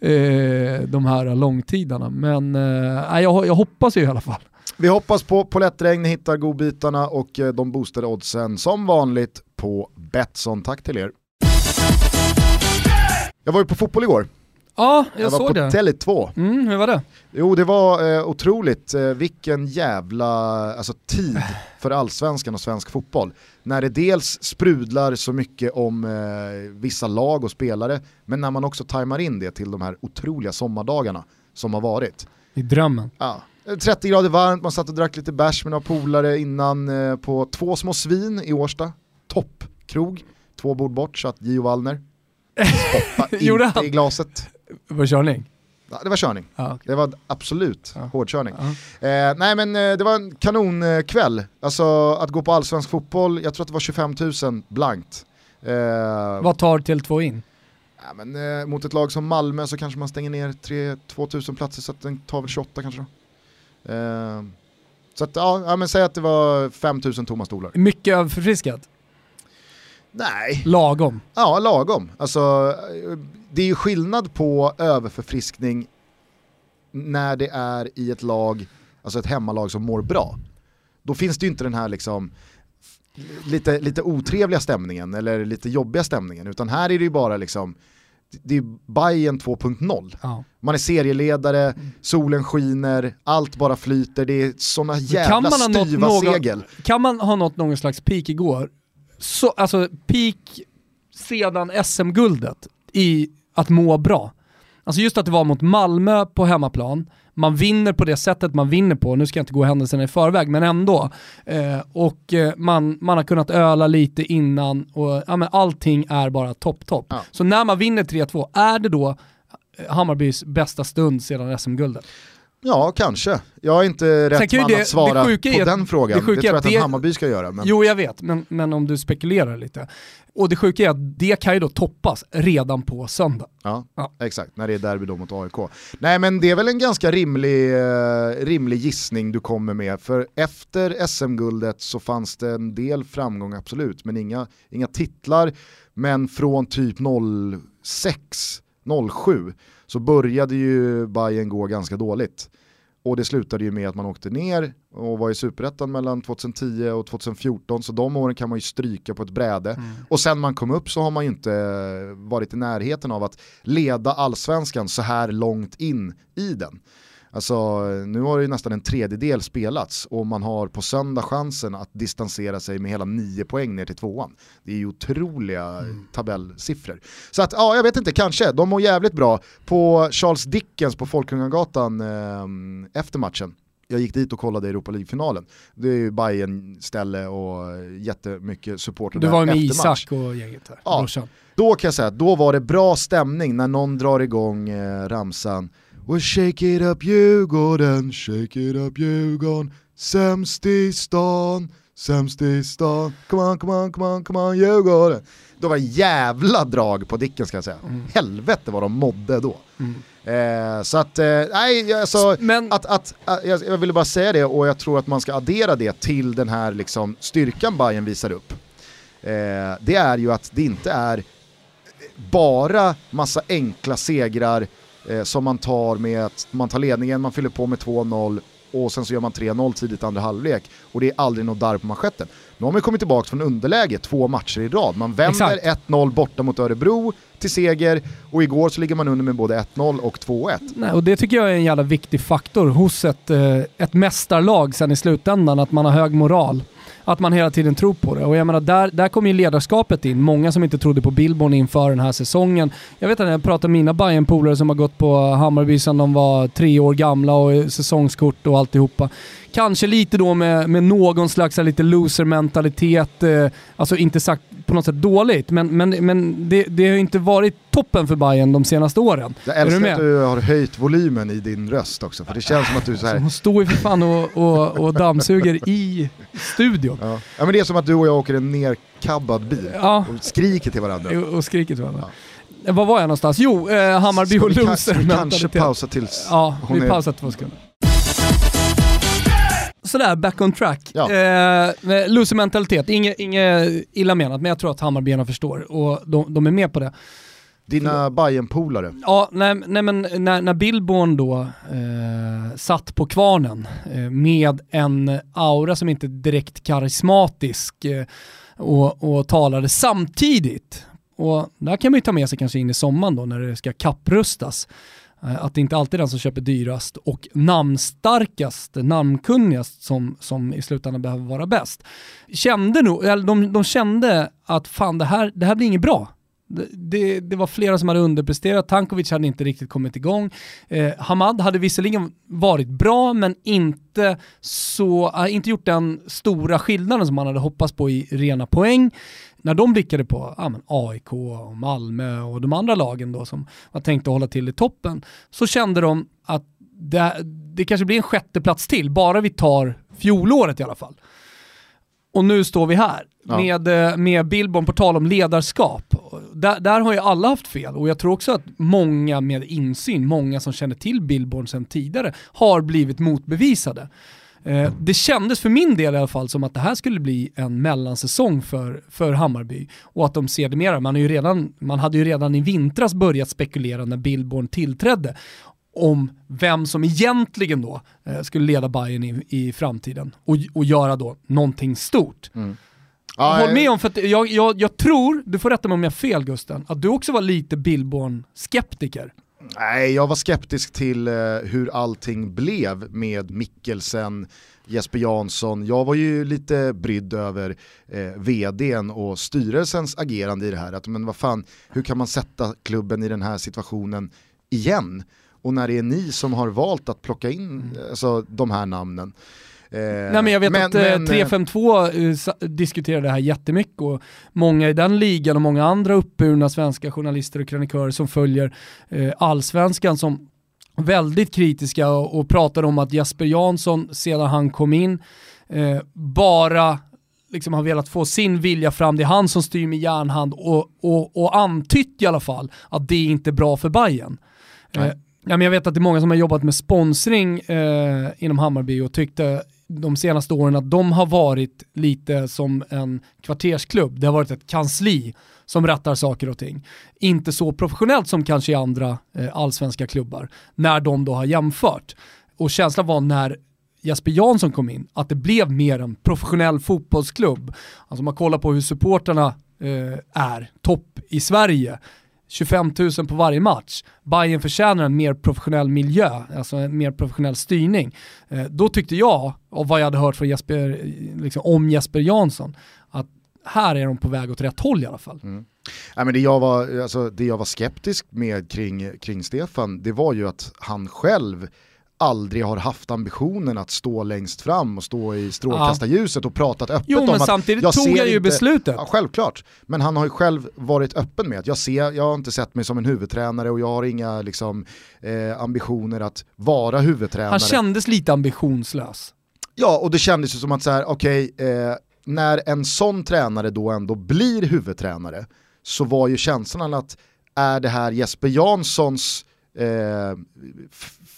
eh, de här långtidarna. Men eh, jag, jag hoppas ju i alla fall. Vi hoppas på Polettregn, hittar godbitarna och eh, de boostade oddsen som vanligt på Betsson. Tack till er. Jag var ju på fotboll igår. Ja, jag, jag såg det. Jag var på Tele2. Mm, hur var det? Jo, det var eh, otroligt. Eh, vilken jävla alltså, tid för allsvenskan och svensk fotboll. När det dels sprudlar så mycket om eh, vissa lag och spelare, men när man också tajmar in det till de här otroliga sommardagarna som har varit. I drömmen. Ja, 30 grader varmt, man satt och drack lite bärs med några polare innan eh, på Två små svin i Årsta. Toppkrog, två bord bort, satt Gio Wallner. Spoppa inte i glaset. Var det körning? Ja, det var körning. Ah, okay. Det var absolut ah. hårdkörning. Ah. Eh, nej men eh, det var en kanonkväll. Alltså att gå på allsvensk fotboll, jag tror att det var 25 000 blankt. Eh, Vad tar Tele2 in? Ja, men, eh, mot ett lag som Malmö så kanske man stänger ner 3-2 000 platser så att den tar väl 28 kanske då. Eh, så att, ja, men säg att det var 5000 tomma stolar. Mycket överförfriskat? Nej. Lagom? Ja, lagom. Alltså, det är ju skillnad på överförfriskning när det är i ett lag, alltså ett hemmalag som mår bra. Då finns det ju inte den här liksom lite, lite otrevliga stämningen eller lite jobbiga stämningen, utan här är det ju bara liksom det är Bayern 2.0. Ja. Man är serieledare, solen skiner, allt bara flyter, det är sådana jävla styva segel. Kan man ha nått någon slags peak igår, så, alltså peak sedan SM-guldet i att må bra. Alltså just att det var mot Malmö på hemmaplan, man vinner på det sättet man vinner på, nu ska jag inte gå händelserna i förväg, men ändå. Eh, och eh, man, man har kunnat öla lite innan och ja, men allting är bara topp, topp. Ja. Så när man vinner 3-2, är det då Hammarbys bästa stund sedan SM-guldet? Ja, kanske. Jag är inte rätt man det, att svara på den frågan. Det, det tror jag att det, Hammarby ska göra. Men... Jo, jag vet, men, men om du spekulerar lite. Och det sjuka är att det kan ju då toppas redan på söndag. Ja, ja. exakt, när det är derby då mot AIK. Nej men det är väl en ganska rimlig, eh, rimlig gissning du kommer med, för efter SM-guldet så fanns det en del framgång absolut, men inga, inga titlar. Men från typ 06, 07 så började ju Bayern gå ganska dåligt. Och det slutade ju med att man åkte ner och var i superettan mellan 2010 och 2014 så de åren kan man ju stryka på ett bräde. Mm. Och sen man kom upp så har man ju inte varit i närheten av att leda allsvenskan så här långt in i den. Alltså nu har det nästan en tredjedel spelats och man har på söndag chansen att distansera sig med hela nio poäng ner till tvåan. Det är ju otroliga mm. tabellsiffror. Så att ja, jag vet inte, kanske. De mår jävligt bra. På Charles Dickens på Folkungagatan eh, efter matchen jag gick dit och kollade Europa League-finalen. Det är ju bayern ställe och jättemycket supporter Du var med. Isak och gänget här, Ja. brorsan. Då kan jag säga att då var det bra stämning när någon drar igång eh, ramsan Well shake it up Djurgården, shake it up Djurgården Sämst i stan, sämst i stan Come on, come on, come on, come on Djurgården Då var det jävla drag på Dicken ska jag säga. Helvete vad de mådde då. Eh, så att, eh, nej alltså, Men- att, att, att, jag, jag ville bara säga det och jag tror att man ska addera det till den här liksom, styrkan Bayern visar upp. Eh, det är ju att det inte är bara massa enkla segrar eh, som man tar med att man tar ledningen, man fyller på med 2-0 och sen så gör man 3-0 tidigt andra halvlek och det är aldrig något darr på manschetten. Nu har man kommit tillbaka från underläge två matcher i rad. Man vänder Exakt. 1-0 borta mot Örebro till seger och igår så ligger man under med både 1-0 och 2-1. Nej, och det tycker jag är en jävla viktig faktor hos ett, eh, ett mästarlag sen i slutändan, att man har hög moral. Att man hela tiden tror på det. Och jag menar, där, där kommer ju ledarskapet in. Många som inte trodde på Billborn inför den här säsongen. Jag vet att jag pratar med mina bayern polare som har gått på Hammarby sedan de var tre år gamla och säsongskort och alltihopa. Kanske lite då med, med någon slags här lite loser-mentalitet. Eh, alltså inte sagt på något sätt dåligt, men, men, men det, det har ju inte varit toppen för Bayern de senaste åren. Jag Är du älskar med? att du har höjt volymen i din röst också, för det känns som att du är så här Hon står ju för fan och, och, och dammsuger i studion. Ja. ja men det är som att du och jag åker en nerkabbad bil Ja, och skriker till varandra. och skriker till varandra. Var var jag någonstans? Jo, eh, Hammarby och ka- ska vi kanske pausa tills Ja, hon vi är... pausar två sekunder. Sådär, back on track. Ja. Eh, loser-mentalitet, inget, inget illa menat, men jag tror att Hammarbyarna förstår och de, de är med på det. Dina Bajen-polare. Ja, nej, nej men när, när Billborn då eh, satt på kvarnen eh, med en aura som inte direkt karismatisk eh, och, och talade samtidigt, och där kan man ju ta med sig kanske in i sommaren då när det ska kapprustas, Eh, att det inte alltid är den som köper dyrast och namnstarkast, namnkunnigast som, som i slutändan behöver vara bäst. Kände nog, eller de, de kände att fan det här, det här blir inget bra. Det, det, det var flera som hade underpresterat, Tankovic hade inte riktigt kommit igång. Eh, Hamad hade visserligen varit bra men inte, så, äh, inte gjort den stora skillnaden som man hade hoppats på i rena poäng. När de blickade på ja, AIK, och Malmö och de andra lagen då som var tänkta att hålla till i toppen så kände de att det, det kanske blir en sjätte plats till, bara vi tar fjolåret i alla fall. Och nu står vi här Ja. med, eh, med Billborn på tal om ledarskap. Där, där har ju alla haft fel och jag tror också att många med insyn, många som känner till Billborn sedan tidigare, har blivit motbevisade. Eh, det kändes för min del i alla fall som att det här skulle bli en mellansäsong för, för Hammarby och att de sedermera, man, är ju redan, man hade ju redan i vintras börjat spekulera när Billborn tillträdde om vem som egentligen då eh, skulle leda Bayern i, i framtiden och, och göra då någonting stort. Ja, Håll med om, för jag, jag, jag tror, du får rätta mig om jag har fel Gusten, att du också var lite Billborn-skeptiker. Nej, jag var skeptisk till eh, hur allting blev med Mikkelsen, Jesper Jansson. Jag var ju lite brydd över eh, vdn och styrelsens agerande i det här. Att, men vad fan, hur kan man sätta klubben i den här situationen igen? Och när det är ni som har valt att plocka in alltså, de här namnen. Eh, Nej men jag vet men- att eh, men, eh, 352 eh, diskuterade det här jättemycket och många i den ligan och många andra uppburna svenska journalister och krönikörer som följer allsvenskan som väldigt kritiska och, och pratar om att Jesper Jansson sedan han kom in eh, bara liksom har velat få sin vilja fram. Det är han som styr med järnhand och, och, och antytt i alla fall att det inte är bra för Bayern. Eh, ja, men jag vet att det är många som har jobbat med sponsring eh, inom Hammarby och tyckte de senaste åren att de har varit lite som en kvartersklubb. Det har varit ett kansli som rattar saker och ting. Inte så professionellt som kanske i andra eh, allsvenska klubbar, när de då har jämfört. Och känslan var när Jesper Jansson kom in, att det blev mer en professionell fotbollsklubb. Alltså om man kollar på hur supporterna eh, är, topp i Sverige, 25 000 på varje match. Bayern förtjänar en mer professionell miljö, alltså en mer professionell styrning. Eh, då tyckte jag, av vad jag hade hört från Jesper, eh, liksom, om Jesper Jansson, att här är de på väg åt rätt håll i alla fall. Mm. Nej, men det, jag var, alltså, det jag var skeptisk med kring, kring Stefan, det var ju att han själv aldrig har haft ambitionen att stå längst fram och stå i strålkastarljuset och pratat öppet Jo om men att samtidigt jag tog ser han ju inte- beslutet. Ja, självklart, men han har ju själv varit öppen med att jag, ser, jag har inte sett mig som en huvudtränare och jag har inga liksom, eh, ambitioner att vara huvudtränare. Han kändes lite ambitionslös. Ja, och det kändes ju som att så här, okej, eh, när en sån tränare då ändå blir huvudtränare så var ju känslan att är det här Jesper Janssons eh,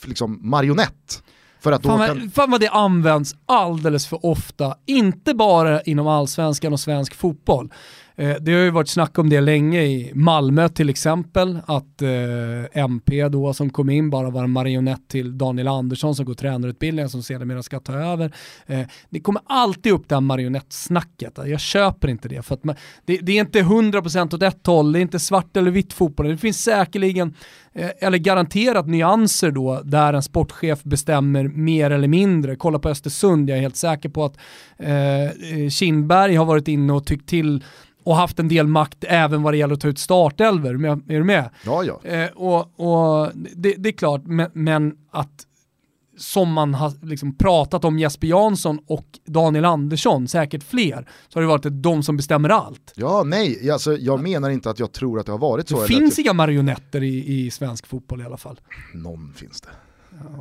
liksom marionett? För att Fan, kan... fan vad det används alldeles för ofta, inte bara inom allsvenskan och svensk fotboll. Eh, det har ju varit snack om det länge i Malmö till exempel, att eh, MP då som kom in bara var en marionett till Daniel Andersson som går tränarutbildningen som sedermera ska ta över. Eh, det kommer alltid upp det här marionettsnacket, jag köper inte det. För att man, det, det är inte 100% åt ett håll, det är inte svart eller vitt fotboll, det finns säkerligen eh, eller garanterat nyanser då där en sportchef bestämmer mer eller mindre. Kolla på Östersund, jag är helt säker på att eh, Kindberg har varit inne och tyckt till och haft en del makt även vad det gäller att ta ut startelver. Är du- med? Ja, ja. Eh, och och det, det är klart, men, men att som man har liksom pratat om Jesper Jansson och Daniel Andersson, säkert fler, så har det varit de som bestämmer allt. Ja, nej, alltså, jag menar inte att jag tror att det har varit så. Det finns inga marionetter i, i svensk fotboll i alla fall. Någon finns det.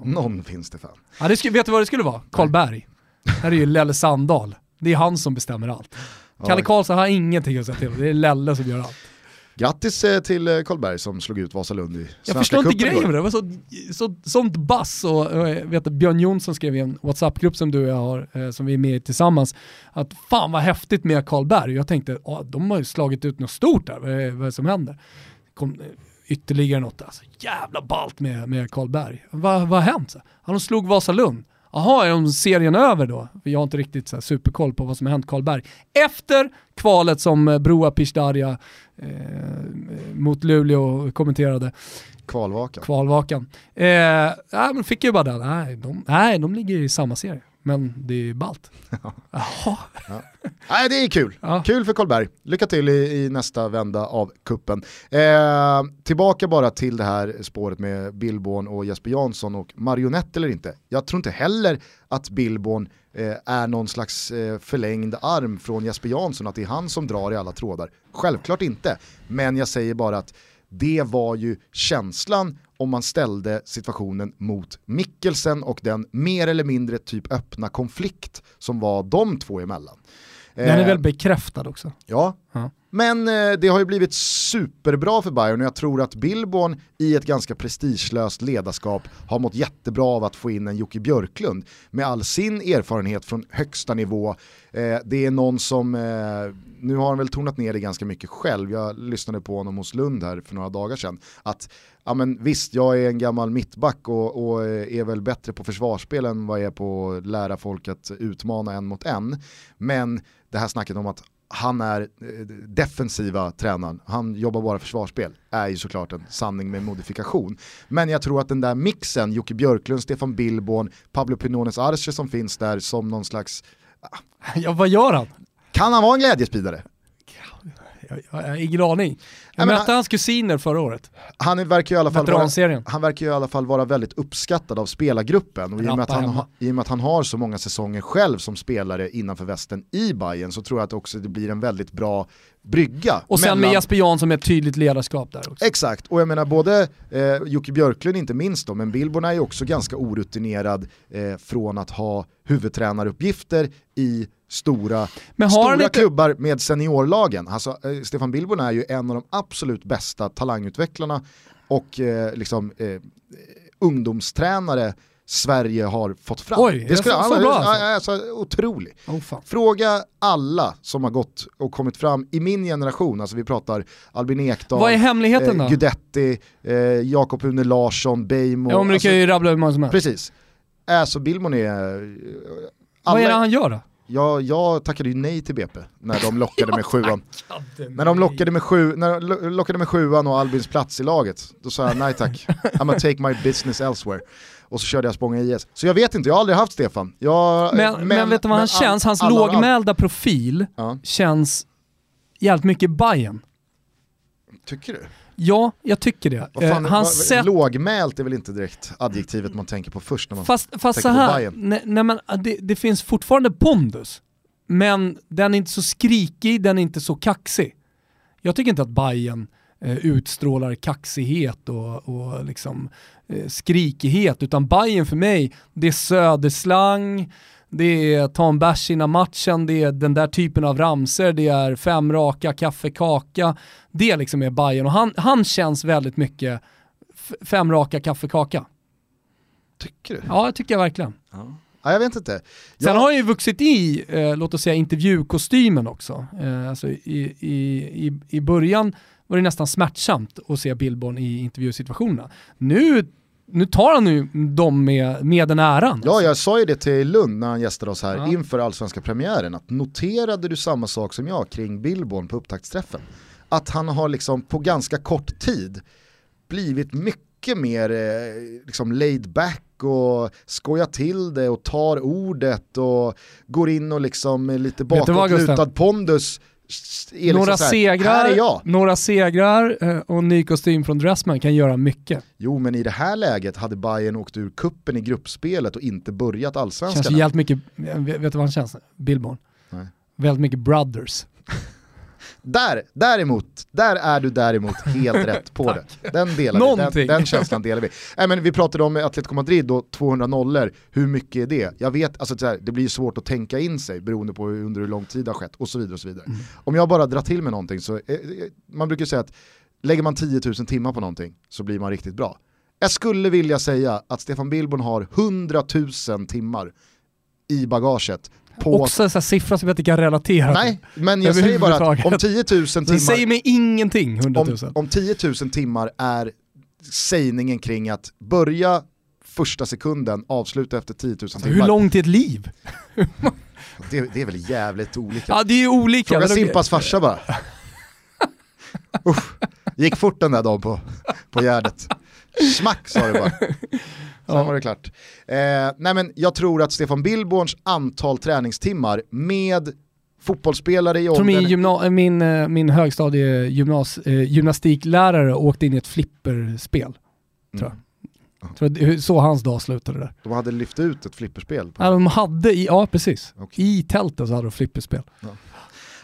Någon finns det fan. Ja, det vet du vad det skulle vara? Karl Berg. Här är ju Lelle Sandahl. Det är han som bestämmer allt. Kalle. Karlsson har ingenting att säga till. Det är Lelle som gör allt. Grattis eh, till eh, Karlberg som slog ut Vasalund i Jag Svenska förstår inte grejen med det. Det var så, så, sånt bass och, jag vet att Björn Jonsson skrev i en WhatsApp-grupp som du och jag har, eh, som vi är med i tillsammans, att fan vad häftigt med Karlberg. Jag tänkte, ah, de har ju slagit ut något stort där, vad är, vad är det som händer? Kom, eh, ytterligare något, alltså, jävla ballt med, med Karlberg. Vad vad har hänt? De slog Vasalund. Jaha, är de serien över då? För jag har inte riktigt så superkoll på vad som har hänt Karlberg. Efter kvalet som eh, Broa Pishdaria eh, mot Luleå kommenterade, Kvalvakan. kvalvakan. Eh, nej, men fick ju bara den. Nej de, nej, de ligger i samma serie. Men det är ballt. Jaha. Nej, det är kul. Ja. Kul för Karlberg. Lycka till i, i nästa vända av kuppen. Eh, tillbaka bara till det här spåret med Billborn och Jesper Jansson och marionett eller inte. Jag tror inte heller att Billborn eh, är någon slags eh, förlängd arm från Jesper Jansson, att det är han som drar i alla trådar. Självklart inte, men jag säger bara att det var ju känslan om man ställde situationen mot Mikkelsen och den mer eller mindre typ öppna konflikt som var de två emellan. Den är Eh, väl bekräftad också. Ja, Ja men eh, det har ju blivit superbra för Bayern och jag tror att Billborn i ett ganska prestigelöst ledarskap har mått jättebra av att få in en Jocke Björklund. Med all sin erfarenhet från högsta nivå. Eh, det är någon som, eh, nu har han väl tonat ner det ganska mycket själv, jag lyssnade på honom hos Lund här för några dagar sedan, att ja men visst, jag är en gammal mittback och, och eh, är väl bättre på försvarsspel än vad jag är på att lära folk att utmana en mot en, men det här snacket om att han är eh, defensiva tränaren, han jobbar bara försvarsspel, är ju såklart en sanning med modifikation. Men jag tror att den där mixen, Jocke Björklund, Stefan Billborn, Pablo Pinones Arce som finns där som någon slags, Ja, vad gör han? kan han vara en glädjespridare? Jag, jag, jag har ingen aning. Jag mötte han- hans kusiner förra året. Han verkar ju i alla fall vara, han verkar i alla fall vara väldigt uppskattad av spelargruppen och i och, med att han, ha- i och med att han har så många säsonger själv som spelare innanför västen i Bayern så tror jag att också det blir en väldigt bra brygga. Och sen med mellan- Jesper Jansson med ett tydligt ledarskap där också. Exakt, och jag menar både eh, Jocke Björklund inte minst då, men Billborn är ju också ganska orutinerad eh, från att ha huvudtränaruppgifter i stora, stora inte- klubbar med seniorlagen. Alltså, eh, Stefan Billborn är ju en av de absolut bästa talangutvecklarna och eh, liksom, eh, ungdomstränare Sverige har fått fram. Oj, är det skulle, så- så bra alltså? är alltså otrolig. Oh. Fråga alla som har gått och kommit fram i min generation, alltså vi pratar Albin Ekdal, Vad är hemligheten eh, då? Gudetti, eh, Jakob Une Larsson, Beijmo. Ja, men du alltså, kan ju rabbla hur många som helst. Precis. Alltså Billborn är... eh, Vad är det alla- han gör då? Jag, jag tackade ju nej till BP när de lockade med sjuan. När de lockade med, sju, när de lo- lockade med sjuan och Albins plats i laget, då sa jag nej tack. I'm gonna take my business elsewhere. Och så körde jag Spånga IS. Så jag vet inte, jag har aldrig haft Stefan. Jag, Men, men, vet du vad han men känns? Hans all- lågmälda profil Ja, känns jävligt mycket Bayern. Tycker du? Ja, jag tycker det. Vad fan, Eh, han vad- sätt- Lågmält är väl inte direkt adjektivet man tänker på först när man Fast, fast tänker på här, Bayern. nej, nej, men äh, det, det finns fortfarande pondus, men den är inte så skrikig, den är inte så kaxig. Jag tycker inte att Bayern eh, utstrålar kaxighet och, och liksom, eh, skrikighet, utan Bayern för mig, det är söderslang, det är ta en bärs innan matchen, det är den där typen av ramser, det är fem raka, kaffekaka. Det liksom är Bayern och han, han känns väldigt mycket fem raka, kaffekaka. Tycker du? Ja, det tycker jag verkligen. Ja, jag vet inte. Sen Jag- har han ju vuxit i, eh, låt oss säga intervjukostymen också. Eh, alltså i, i, i, I början var det nästan smärtsamt att se Billborn i intervjusituationerna. Nu, nu tar han ju dem med, med den äran. Ja, jag sa ju det till Lund när han gästade oss här Ja. inför allsvenska premiären, att noterade du samma sak som jag kring Billborn på upptaktsträffen? Att han har liksom på ganska kort tid blivit mycket mer eh, liksom laid back och skojar till det och tar ordet och går in och liksom med lite bakåtlutad pondus liksom några, här, segrar, några segrar eh, och ny kostym från Dressman kan göra mycket. Jo men i det här läget hade Bayern åkt ur kuppen i gruppspelet och inte börjat Känns allsvenskan. ju jävligt mycket, vet vet du vad han känns? Billborn. Väldigt mycket brothers. Där, däremot, där är du däremot helt rätt på det. Den delar vi, den, den känslan delar vi. Nej, men vi pratade om Atletico Madrid och 200 nollor, hur mycket är det? Jag vet, alltså, så här, det blir svårt att tänka in sig beroende på hur, under hur lång tid det har skett och så vidare. Och så vidare. Om jag bara drar till med någonting så, eh, eh, man brukar säga att lägger man 10 000 timmar på någonting så blir man riktigt bra. Jag skulle vilja säga att Stefan Billborn har 100 000 timmar i bagaget på Också en siffra som jag inte kan relatera Nej, men jag säger bara att om Överhuvudtaget. 10 000 Det timmar, säger mig ingenting, 100 000. om, om 10 000 timmar är sägningen kring att börja första sekunden, avsluta efter 10 000 timmar. Hur långt är ett liv? Det, det är väl jävligt olika. Ja det är ju olika. Fråga. Simpas farsa bara. Usch, gick fort den där dagen på, på Gärdet. Smack sa det bara. Sen Ja. var det klart. Eh, nej men jag tror att Stefan Billborns antal träningstimmar med fotbollsspelare i Jag tror min, åldern... gymna- min, eh, min högstadie gymnas, eh, åkte in i ett flipperspel. Tror. Mm. Tror så hans dag slutade där. De hade lyft ut ett flipperspel. Ja, de hade i, ja precis, Okej. i tältet så hade de flipperspel.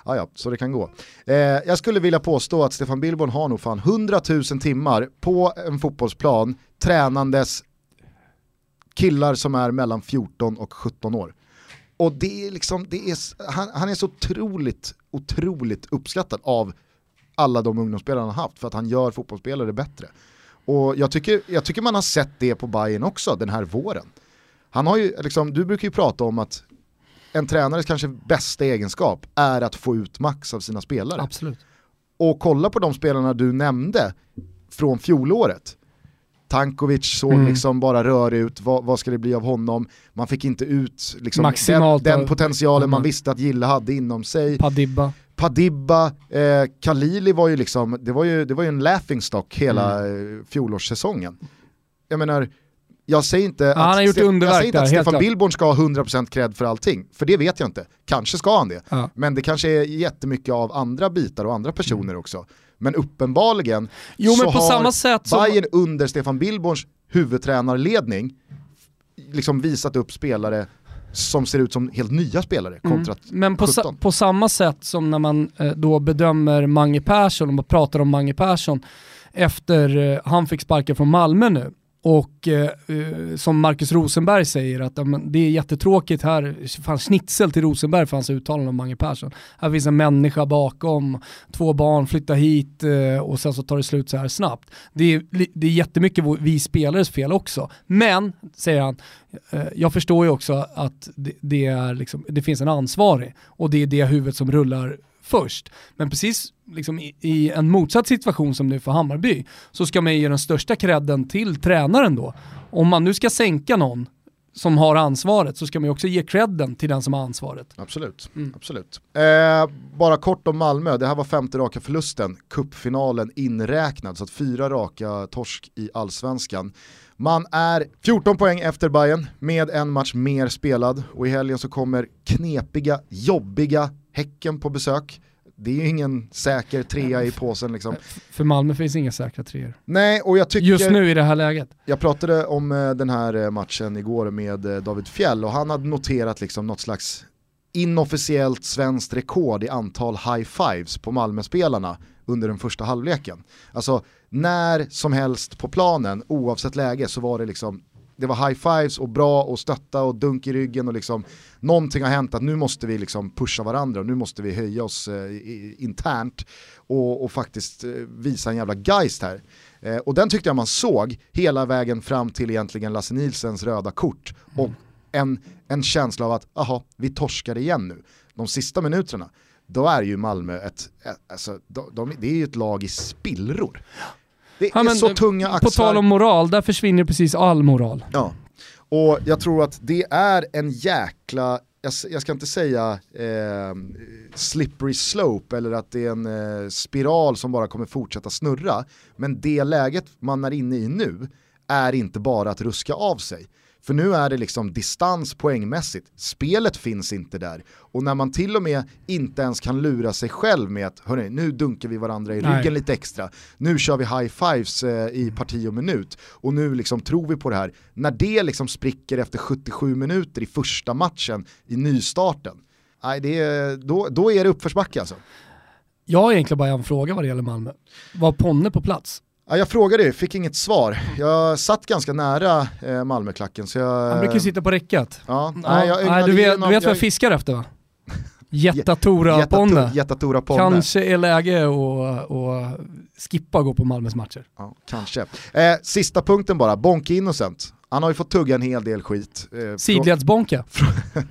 Ja, ja, så det kan gå. Eh, jag skulle vilja påstå att Stefan Billborn har nog fan 100 000 timmar på en fotbollsplan tränandes killar som är mellan 14 och 17 år. Och det är liksom, det är, han, han är så otroligt, otroligt uppskattad av alla de ungdomsspelare han har haft för att han gör fotbollsspelare bättre. Och jag tycker, jag tycker man har sett det på Bayern också den här våren. Han har ju, liksom, du brukar ju prata om att en tränares kanske bästa egenskap är att få ut max av sina spelare. Absolut. Och kolla på de spelarna du nämnde från fjolåret. Tankovic såg Mm. liksom bara rör ut, vad, vad ska det bli av honom? Man fick inte ut liksom den, den potentialen man Mm. visste att Gille hade inom sig. Padibba. Padibba, eh, Khalili var ju liksom, det var ju, det var ju en laughingstock hela Mm. fjolårssäsongen. Jag menar, jag säger inte han har att, Ste- jag säger inte att Stefan. Billborn ska ha 100% cred för allting, för det vet jag inte. Kanske ska han det, Ja. men det kanske är jättemycket av andra bitar och andra personer också. Men uppenbarligen Mm. Jo så men på har samma sätt som... Bayern under Stefan Billborns huvudtränarledning liksom visat upp spelare som ser ut som helt nya spelare kontra Mm. Men på, sa, 17. på samma sätt som när man eh, då bedömer Mange Persson, och man pratar om Mange Persson efter eh, han fick sparka från Malmö nu. Och eh, eh, som Marcus Rosenberg säger att ja, men det är jättetråkigt här, fan schnitzel till Rosenberg för hans uttalande om Mange Persson. Här finns en människa bakom, två barn, flyttar hit eh, och sen så tar det slut så här snabbt. Det är, det är jättemycket vi spelares fel också. Men, säger han, eh, jag förstår ju också att det, det, är liksom, det finns en ansvarig och det är det huvudet som rullar först. Men precis liksom i, i en motsatt situation som nu för Hammarby så ska man ge den största credden till tränaren då. Om man nu ska sänka någon som har ansvaret så ska man ju också ge credden till den som har ansvaret. Absolut. Mm. Absolut. Eh, bara kort om Malmö, det här var femte raka förlusten, kuppfinalen inräknad, så att fyra raka torsk i allsvenskan. Man är 14 poäng efter Bayern med en match mer spelad och i helgen så kommer knepiga, jobbiga Häcken på besök. det är ju ingen säker trea i påsen liksom. För Malmö finns inga säkra treor. Nej, och jag tycker... Just nu i det här läget. Jag pratade om eh, den här eh, matchen igår med eh, David Fjell och han hade noterat liksom något slags inofficiellt svenskt rekord i antal high fives på Malmöspelarna under den första halvleken. Alltså när som helst på planen, oavsett läge, så var det liksom det var high fives och bra och stötta och dunk i ryggen och liksom någonting har hänt att nu måste vi liksom pusha varandra och nu måste vi höja oss eh, internt och, och faktiskt eh, visa en jävla geist här. Eh, och den tyckte jag man såg hela vägen fram till egentligen Lasse Nilsens röda kort och en, en känsla av att, aha, vi torskar igen nu. De sista minuterna, då är ju Malmö ett, alltså, de, de, det är ju ett lag i spillror. Det ja, är men, så tunga axlar. På tal om moral, där försvinner precis all moral. Ja, och jag tror att det är en jäkla, jag, ska inte säga eh, slippery slope eller att det är en eh, spiral som bara kommer fortsätta snurra. Men det läget man är inne i nu är inte bara att ruska av sig. För nu är det liksom distans poängmässigt. Spelet finns inte där. Och när man till och med inte ens kan lura sig själv med att hörni, nu dunkar vi varandra i ryggen Nej. lite extra. Nu kör vi high fives eh, i parti och minut. Och nu liksom tror vi på det här. När det liksom spricker efter 77 minuter i första matchen i nystarten. Nej, det är, då, då är det uppförsbacke alltså. Jag har egentligen bara en fråga vad det gäller Malmö. Var Ponne på plats? Ja, jag frågade, fick inget svar. Jag satt ganska nära eh, Malmöklacken. Så jag, Han brukar ju sitta på räckat. Ja, nej, jag, nej, du vet, du vet vad jag fiskar efter va? Jättatora Ponne. Jättatora Ponne. Kanske är läge att och skippa gå på Malmös matcher. Ja, kanske. Eh, sista punkten bara, Bonke Innocent. Han har ju fått tugga en hel del skit. Eh, Sidledsbonka. Från,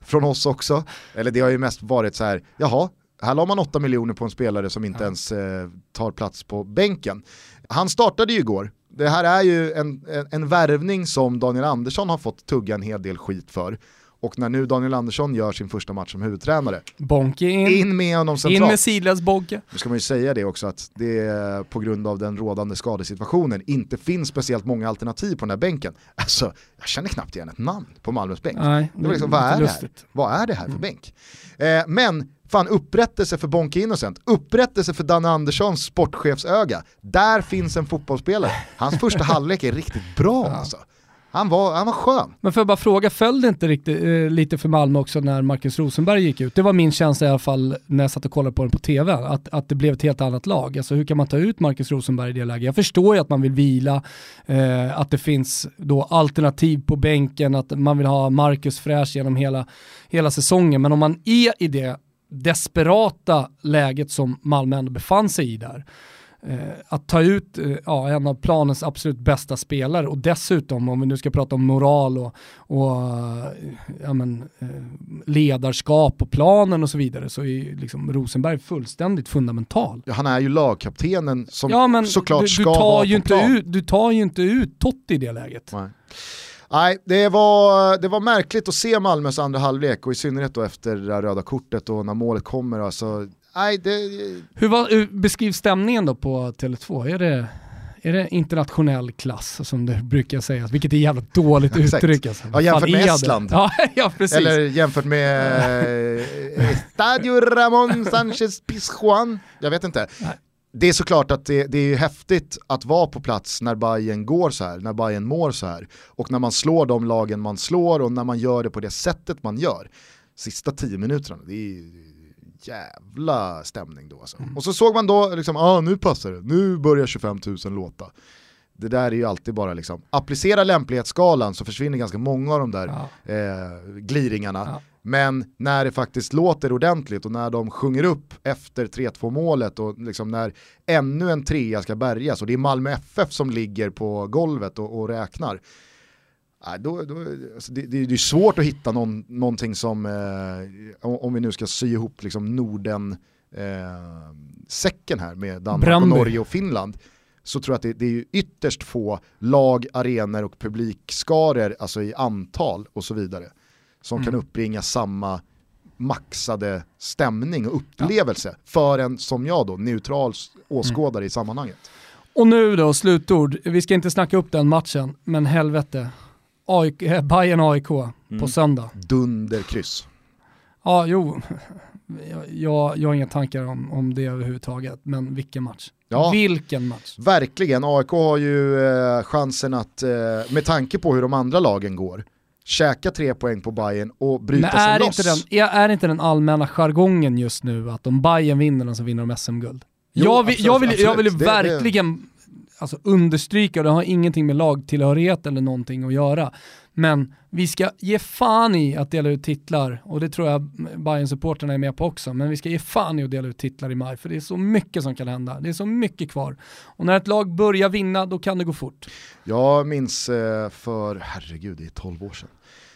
från oss också. Eller det har ju mest varit så här, jaha, här la man 8 miljoner på en spelare som inte ja. ens eh, tar plats på bänken. Han startade ju igår, det här är ju en, en, en värvning som Daniel Andersson har fått tugga en hel del skit för. Och när nu Daniel Andersson gör sin första match som huvudtränare, Bonke in, in med honom centralt. In med sidledes Bonke. Nu ska man ju säga det också att det på grund av den rådande skadesituationen inte finns speciellt många alternativ på den här bänken. Alltså, jag känner knappt igen ett namn på Malmös bänk. Nej, det var liksom, vad, är det här? vad är det här för mm. bänk? Eh, men fan upprättelse för Bonke Innocent, upprättelse för Danne Anderssons sportchefsöga. Där finns en fotbollsspelare. Hans första halvlek är riktigt bra ja. alltså. Han var, han var skön. Men får jag bara fråga, föll det inte riktigt, eh, lite för Malmö också när Marcus Rosenberg gick ut? Det var min känsla i alla fall när jag satt och kollade på den på tv, att, att det blev ett helt annat lag. Alltså hur kan man ta ut Marcus Rosenberg i det läget? Jag förstår ju att man vill vila, eh, att det finns då alternativ på bänken, att man vill ha Marcus fräsch genom hela, hela säsongen, men om man är i det desperata läget som Malmö ändå befann sig i där. Eh, att ta ut eh, ja, en av planens absolut bästa spelare och dessutom, om vi nu ska prata om moral och, och ja, men, eh, ledarskap på planen och så vidare, så är liksom Rosenberg fullständigt fundamental. Ja, han är ju lagkaptenen som ja, men såklart du, du ska tar vara ju på inte plan. Ut, du tar ju inte ut Totti i det läget. Nej. Nej, det var, det var märkligt att se Malmös andra halvlek och i synnerhet då efter det röda kortet och när målet kommer. Alltså, nej, det... hur, var, hur beskrivs stämningen då på Tele2? Är det, är det internationell klass som det brukar sägas? Vilket är jävligt dåligt uttryck. Alltså. Ja, jämfört med Estland. Ja, ja. Eller jämfört med eh, Stadio Ramon Sanchez Pizjuan. Jag vet inte. Nej det är såklart att det, det, är häftigt att vara på plats när Bayern går så här, när Bayern mår så här. Och när man slår de lagen man slår och när man gör det på det sättet man gör. Sista tio minuterna, det är jävla stämning då alltså. Mm. Och så såg man då, liksom, ah, nu passar det, nu börjar 25 000 låta. Det där är ju alltid bara liksom, applicera lämplighetsskalan så försvinner ganska många av de där ja. eh, gliringarna. Ja. Men när det faktiskt låter ordentligt och när de sjunger upp efter 3-2 målet och liksom när ännu en trea ska bärgas och det är Malmö FF som ligger på golvet och, och räknar. Då, då, alltså det, det, är svårt att hitta någon, någonting som, eh, om vi nu ska sy ihop liksom Norden eh, säcken här med Danmark Brandby. och Norge och Finland så tror jag att det, det, är ytterst få lag, arenor och publikskaror alltså i antal och så vidare som mm. kan uppbringa samma maxade stämning och upplevelse ja. för en, som jag då, neutral åskådare mm. i sammanhanget. Och nu då, slutord. Vi ska inte snacka upp den matchen, men helvete. AIK, eh, Bayern AIK mm. på söndag. Dunderkryss. Ja, jo. jag, jag, jag har inga tankar om, om det överhuvudtaget, men vilken match. Ja. Vilken match. Verkligen, AIK har ju eh, chansen att, eh, med tanke på hur de andra lagen går, käka tre poäng på Bayern och bryta Men är sig inte, loss. den, är, är inte den allmänna jargongen just nu att om Bayern vinner så vinner de SM-guld? Jo, Jag vill, absolut, jag vill, jag vill det- verkligen Alltså understryka, det har ingenting med lagtillhörighet eller någonting att göra. Men vi ska ge fan i att dela ut titlar, och det tror jag bayern supporterna är med på också, men vi ska ge fan i att dela ut titlar i maj, för det är så mycket som kan hända. Det är så mycket kvar. Och när ett lag börjar vinna, då kan det gå fort. Jag minns eh, för, herregud det är 12 år sedan.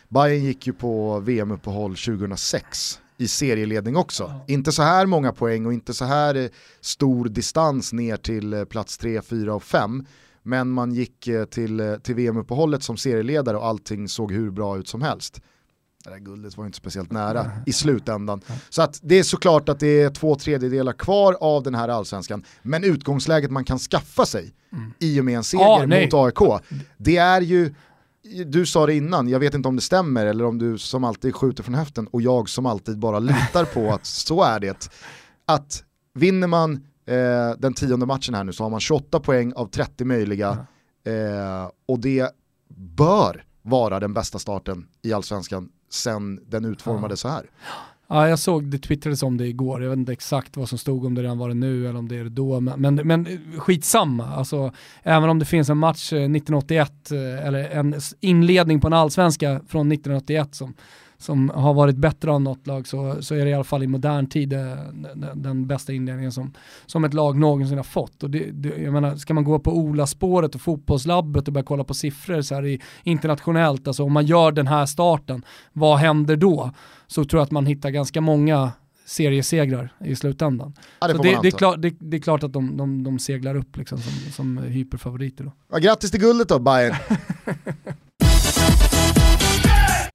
Bayern gick ju på VM-uppehåll 2006 i serieledning också. Ja. Inte så här många poäng och inte så här eh, stor distans ner till eh, plats 3, 4 och 5. Men man gick eh, till, till VM-uppehållet som serieledare och allting såg hur bra ut som helst. Det där guldet var inte speciellt nära i slutändan. Så att det är såklart att det är två tredjedelar kvar av den här allsvenskan. Men utgångsläget man kan skaffa sig i och med en seger Ja, nej. mot AIK, det är ju, du sa det innan, jag vet inte om det stämmer eller om du som alltid skjuter från höften och jag som alltid bara litar på att så är det. Att vinner man eh, den tionde matchen här nu så har man 28 poäng av 30 möjliga eh, och det bör vara den bästa starten i allsvenskan sen den utformades så här. Ja, jag såg det twittrades om det igår, jag vet inte exakt vad som stod om det redan var det nu eller om det är det då, men, men, men eh, skitsamma. Alltså, även om det finns en match eh, 1981, eh, eller en inledning på en allsvenska från 1981 som, som har varit bättre av något lag så, så är det i alla fall i modern tid den, den bästa inledningen som, som ett lag någonsin har fått. Och det, det, jag menar, ska man gå på Ola-spåret och fotbollslabbet och börja kolla på siffror så här i, internationellt, alltså om man gör den här starten, vad händer då? Så tror jag att man hittar ganska många seriesegrar i slutändan. Ja, det så det, det, är klart, det, det är klart att de, de, de seglar upp liksom som, som hyperfavoriter då. Ja, grattis till guldet då Bayern.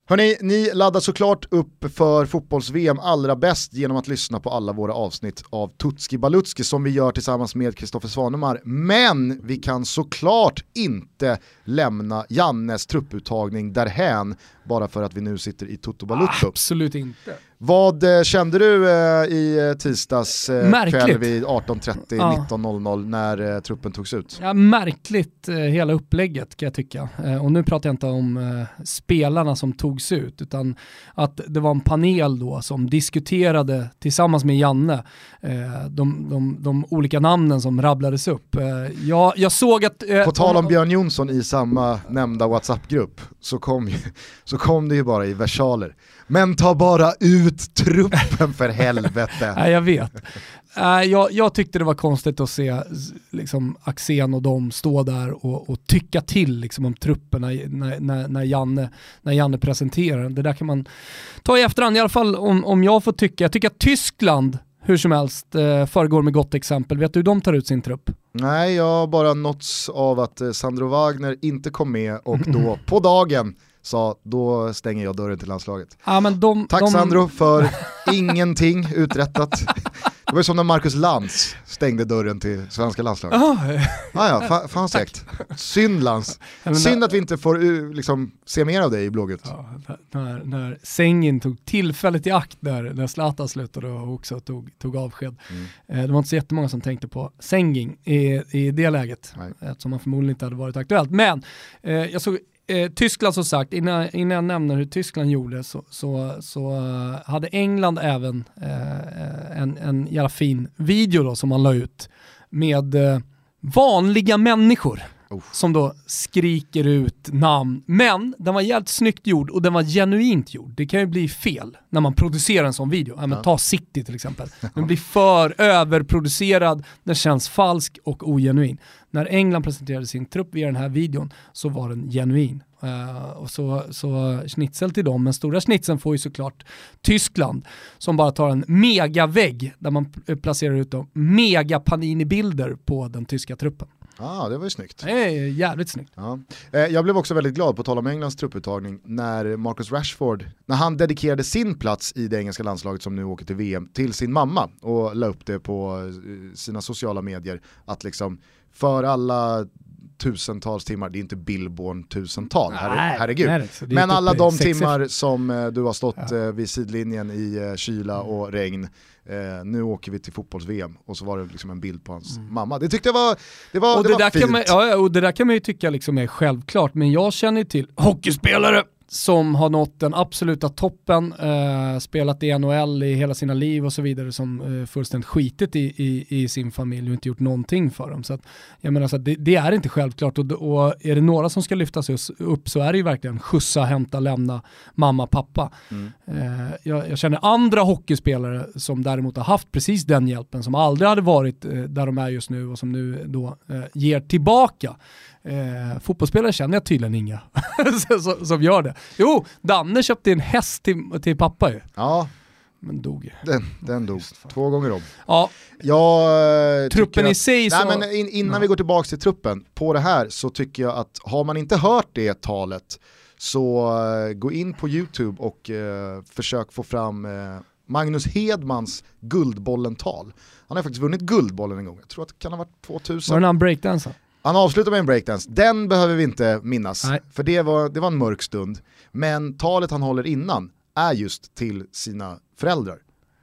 Hörni, ni laddar såklart upp för fotbolls-VM allra bäst genom att lyssna på alla våra avsnitt av Tutski Balutski som vi gör tillsammans med Kristoffer Svanemar. Men vi kan såklart inte lämna Jannes trupputtagning därhän bara för att vi nu sitter i Toto Balutto. Absolut inte. Vad eh, kände du eh, i eh, tisdags Märkligt. kväll vid 18.30, Ja. 19.00 när truppen togs ut? Ja, märkligt hela upplägget kan jag tycka. Och nu pratar jag inte om spelarna som togs ut, utan att det var en panel då som diskuterade tillsammans med Janne de, de, de olika namnen som rabblades upp. Jag, jag såg att... På tal om Björn Jonsson i samma nämnda WhatsApp-grupp så kom, ju, så kom det ju bara i versaler. Men ta bara ut truppen för helvete. Nej, jag vet. Äh, jag, jag tyckte det var konstigt att se liksom, Axén och de stå där och, och tycka till liksom, om trupperna när, när, när, Janne, när Janne presenterar den. Det där kan man ta i efterhand, i alla fall om, om jag får tycka. Jag tycker att Tyskland hur som helst eh, föregår med gott exempel. Vet du hur de tar ut sin trupp? Nej, jag har bara nåtts av att eh, Sandro Wagner inte kom med och då på dagen sa då stänger jag dörren till landslaget. Ja, men de, Tack de, Sandro för ingenting uträttat. Det var ju som när Marcus Lantz stängde dörren till svenska landslaget. Ah, Ah, ja, fa fan segt. Synd Lantz. Synd att vi inte får uh, liksom, se mer av dig i blågult. Ja, när, när Sengin tog tillfället i akt där, när Zlatan slutade och också tog, tog avsked. Mm. Eh, det var inte så jättemånga som tänkte på Sengin i, i det läget, Nej. eftersom han förmodligen inte hade varit aktuellt. Men eh, jag såg eh, Tyskland som sagt, innan, innan jag nämner hur Tyskland gjorde så, så, så eh, hade England även eh, en, en jävla fin video då som man la ut med eh, vanliga människor Uff. som då skriker ut namn. Men den var jävligt snyggt gjord och den var genuint gjord. Det kan ju bli fel när man producerar en sån video. Ja, men. Ta City till exempel. Den blir för överproducerad, den känns falsk och ogenuin. När England presenterade sin trupp via den här videon så var den genuin. Uh, och så, så schnitzel till dem, men stora schnitzeln får ju såklart Tyskland som bara tar en megavägg där man placerar ut mega Panini-bilder på den tyska truppen. Ah, det var ju snyggt. Det är jävligt snyggt. Ja. Eh, Jag blev också väldigt glad, på tal om Englands trupputtagning, när Marcus Rashford, när han dedikerade sin plats i det engelska landslaget som nu åker till VM till sin mamma och la upp det på eh, sina sociala medier, att liksom för alla tusentals timmar, det är inte Billborn tusental, herre, Nej, herregud. nej, det Men typ alla de sex- timmar som eh, du har stått Ja. eh, vid sidlinjen i kyla och regn, eh, nu åker vi till fotbolls-VM och så var det liksom en bild på hans mamma. Det tyckte jag var, det var, och det det, var där fint. kan man, ja, ja, och det där kan man ju tycka liksom är självklart, men jag känner ju till hockeyspelare som har nått den absoluta toppen, eh, spelat i NHL i hela sina liv och så vidare, som eh, fullständigt skitit i, i, i sin familj och inte gjort någonting för dem. Så att, jag menar så att det, det är inte självklart och, och är det några som ska lyftas upp så är det ju verkligen skjutsa, hämta, lämna mamma, pappa. Mm. Eh, jag, jag känner andra hockeyspelare som däremot har haft precis den hjälpen, som aldrig hade varit eh, där de är just nu och som nu då eh, ger tillbaka. Eh, fotbollsspelare känner jag tydligen inga som, som gör det. Jo, Danne köpte en häst till, till pappa ju, Ja, men dog ju. den, den dog två gånger om. Ja, Jag, eh, truppen tycker i att- sig så... Nej, men in, innan Ja. vi går tillbaka till truppen, på det här så tycker jag att har man inte hört det talet så eh, gå in på YouTube och eh, försök få fram eh, Magnus Hedmans Guldbollen-tal. Han har faktiskt vunnit Guldbollen en gång, jag tror att det kan ha varit Var 2000. det när han breakdansade? Han avslutar med en breakdance, den behöver vi inte minnas, Nej. för det var, det var en mörk stund. Men talet han håller innan är just till sina föräldrar.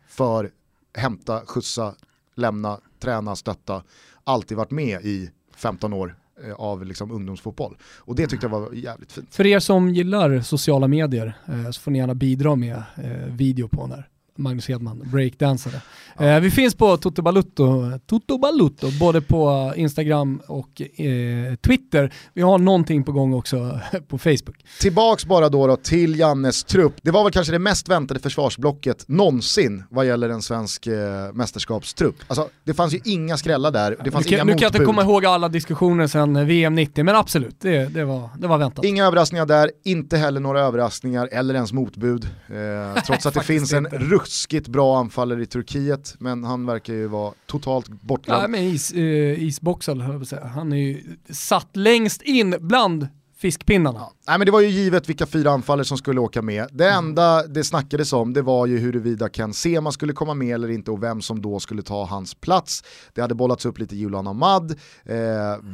För hämta, skjutsa, lämna, träna, stötta, alltid varit med i 15 år eh, av liksom ungdomsfotboll. Och det tyckte jag var jävligt fint. För er som gillar sociala medier eh, så får ni gärna bidra med eh, video på den här. Magnus Hedman, breakdansare. Eh, vi finns på Toto Balutto, Toto Balutto, både på Instagram och eh, Twitter. Vi har någonting på gång också på Facebook. Tillbaks bara då, då till Jannes trupp. Det var väl kanske det mest väntade försvarsblocket någonsin vad gäller en svensk eh, mästerskapstrupp. Alltså, det fanns ju inga skrällar där, det fanns nu, kan, inga nu kan jag inte motbud. komma ihåg alla diskussioner sedan VM 90, men absolut, det, det, var, det var väntat. Inga överraskningar där, inte heller några överraskningar eller ens motbud. Eh, trots att det finns en ruskigt bra anfallare i Turkiet, men han verkar ju vara totalt bortglömd. Nej men is, eh, isboxad höll jag på att säga. Han är ju satt längst in bland fiskpinnarna. Nej men det var ju givet vilka fyra anfallare som skulle åka med. Det Mm. enda det snackades om det var ju huruvida Ken Sema skulle komma med eller inte och vem som då skulle ta hans plats. Det hade bollats upp lite Julian Ahmad. Eh,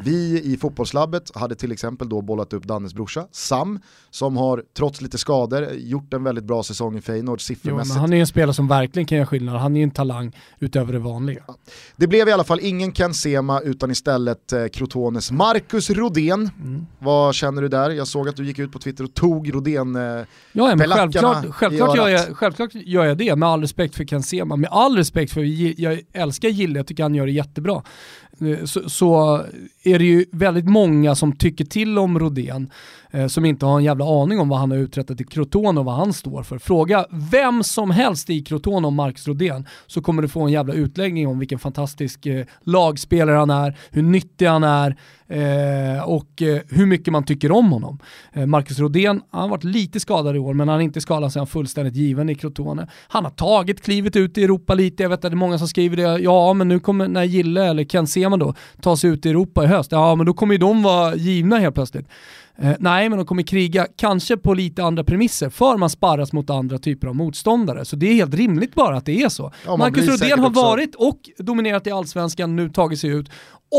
vi i fotbollslabbet hade till exempel då bollat upp Dannes brorsa Sam som har trots lite skador gjort en väldigt bra säsong i Feyenoord Jo, men siffermässigt. han är ju en spelare som verkligen kan göra skillnad. Han är ju en talang utöver det vanliga. Det blev i alla fall ingen Ken Sema utan istället eh, Crotones Marcus Rodén. Mm. Vad känner du där? Jag såg att du gick ut på Twitter och tog Rodén. Eh, Ja, men självklart, självklart, gör jag, självklart gör jag det, med all respekt för Ken Sema. Med all respekt för, jag älskar Gille, jag tycker han gör det jättebra. Eh, så, så är det ju väldigt många som tycker till om Rodén, eh, som inte har en jävla aning om vad han har uträttat i Crotone och vad han står för. Fråga vem som helst i Crotone om Marcus Rodén, så kommer du få en jävla utläggning om vilken fantastisk eh, lagspelare han är, hur nyttig han är eh, och eh, hur mycket man tycker om honom. Eh, Marcus Rodén, han har varit lite skadad i år, men han är inte skadad så är han fullständigt given i Crotone. Han har tagit klivet ut i Europa lite, jag vet att det är många som skriver det, ja men nu kommer, när Gille eller Ken Sema då tar sig ut i Europa i höst, ja men då kommer ju de vara givna helt plötsligt. Eh, nej, men de kommer kriga, kanske på lite andra premisser, för man sparras mot andra typer av motståndare. Så det är helt rimligt bara att det är så. Ja, man Marcus Rodén har också- varit och dominerat i allsvenskan, nu tagit sig ut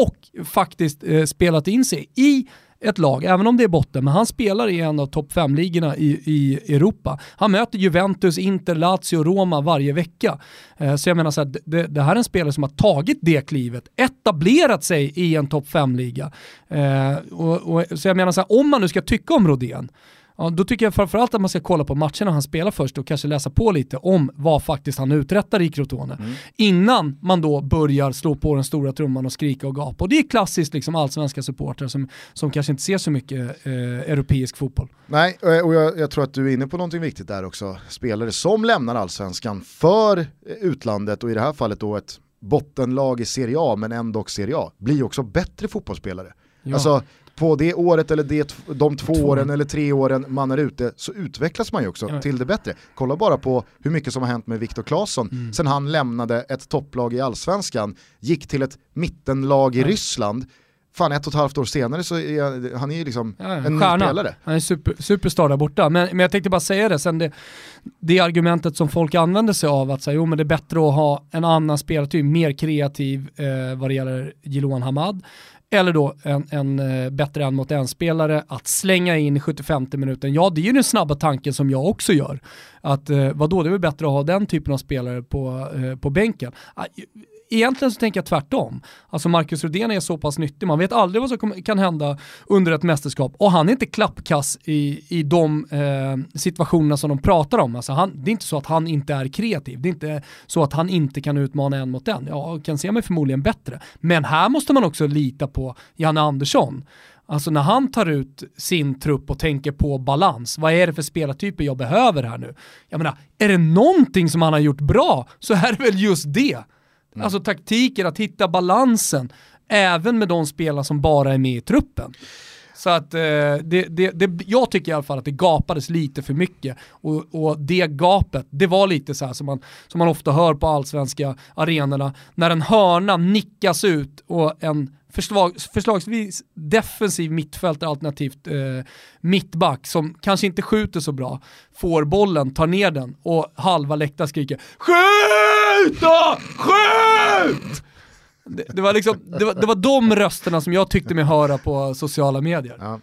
och faktiskt eh, spelat in sig i ett lag, även om det är botten, men han spelar i en av topp 5-ligorna i, i Europa. Han möter Juventus, Inter, Lazio, Roma varje vecka. Eh, så jag menar så här, det, det här är en spelare som har tagit det klivet, etablerat sig i en topp 5-liga. Eh, och, och, så jag menar så här, om man nu ska tycka om Rodén, Ja, då tycker jag framförallt att man ska kolla på matcherna han spelar först och kanske läsa på lite om vad faktiskt han uträttar i Crotone. Innan man då börjar slå på den stora trumman och skrika och gapa. Och det är klassiskt liksom allsvenska supportrar som, som kanske inte ser så mycket eh, europeisk fotboll. Nej, och jag, jag tror att du är inne på någonting viktigt där också. Spelare som lämnar allsvenskan för eh, utlandet och i det här fallet då ett bottenlag i Serie A men ändå Serie A blir också bättre fotbollsspelare. Ja. Alltså på det året eller det, de två Två åren eller tre åren man är ute så utvecklas man ju också Ja. till det bättre. Kolla bara på hur mycket som har hänt med Viktor Claesson Mm. sen han lämnade ett topplag i allsvenskan, gick till ett mittenlag i Ja. Ryssland. Fan ett och ett halvt år senare så är han är ju liksom Ja, en stjärna. spelare. Han är super, superstar där borta. Men, men jag tänkte bara säga det, sen det, det argumentet som folk använder sig av att säga, jo men det är bättre att ha en annan spelartyp, mer kreativ eh, vad det gäller Jiloan Hamad eller då en, en eh, bättre en mot en-spelare att slänga in i 75 minuten. Ja, det är ju den snabba tanken som jag också gör. Att eh, vadå, det är väl bättre att ha den typen av spelare på, eh, på bänken. Ah, Egentligen så tänker jag tvärtom. Alltså Marcus Rodén är så pass nyttig, man vet aldrig vad som kan hända under ett mästerskap och han är inte klappkass i, i de eh, situationerna som de pratar om. Alltså han, det är inte så att han inte är kreativ, det är inte så att han inte kan utmana en mot en. Ja, kan se mig förmodligen bättre. Men här måste man också lita på Janne Andersson. Alltså när han tar ut sin trupp och tänker på balans, vad är det för spelartyper jag behöver här nu? Jag menar, är det någonting som han har gjort bra så är det väl just det. Mm. Alltså taktiken, att hitta balansen, även med de spelare som bara är med i truppen. Så att eh, det, det, det, jag tycker i alla fall att det gapades lite för mycket och, och det gapet, det var lite så här som man, som man ofta hör på allsvenska arenorna, när en hörna nickas ut och en förslag, förslagsvis defensiv mittfältare alternativt eh, mittback som kanske inte skjuter så bra, får bollen, tar ner den och halva läktaren skriker Skjut då! Skjut! Det, det, var liksom, det, var, det var de rösterna som jag tyckte mig höra på sociala medier. Ja,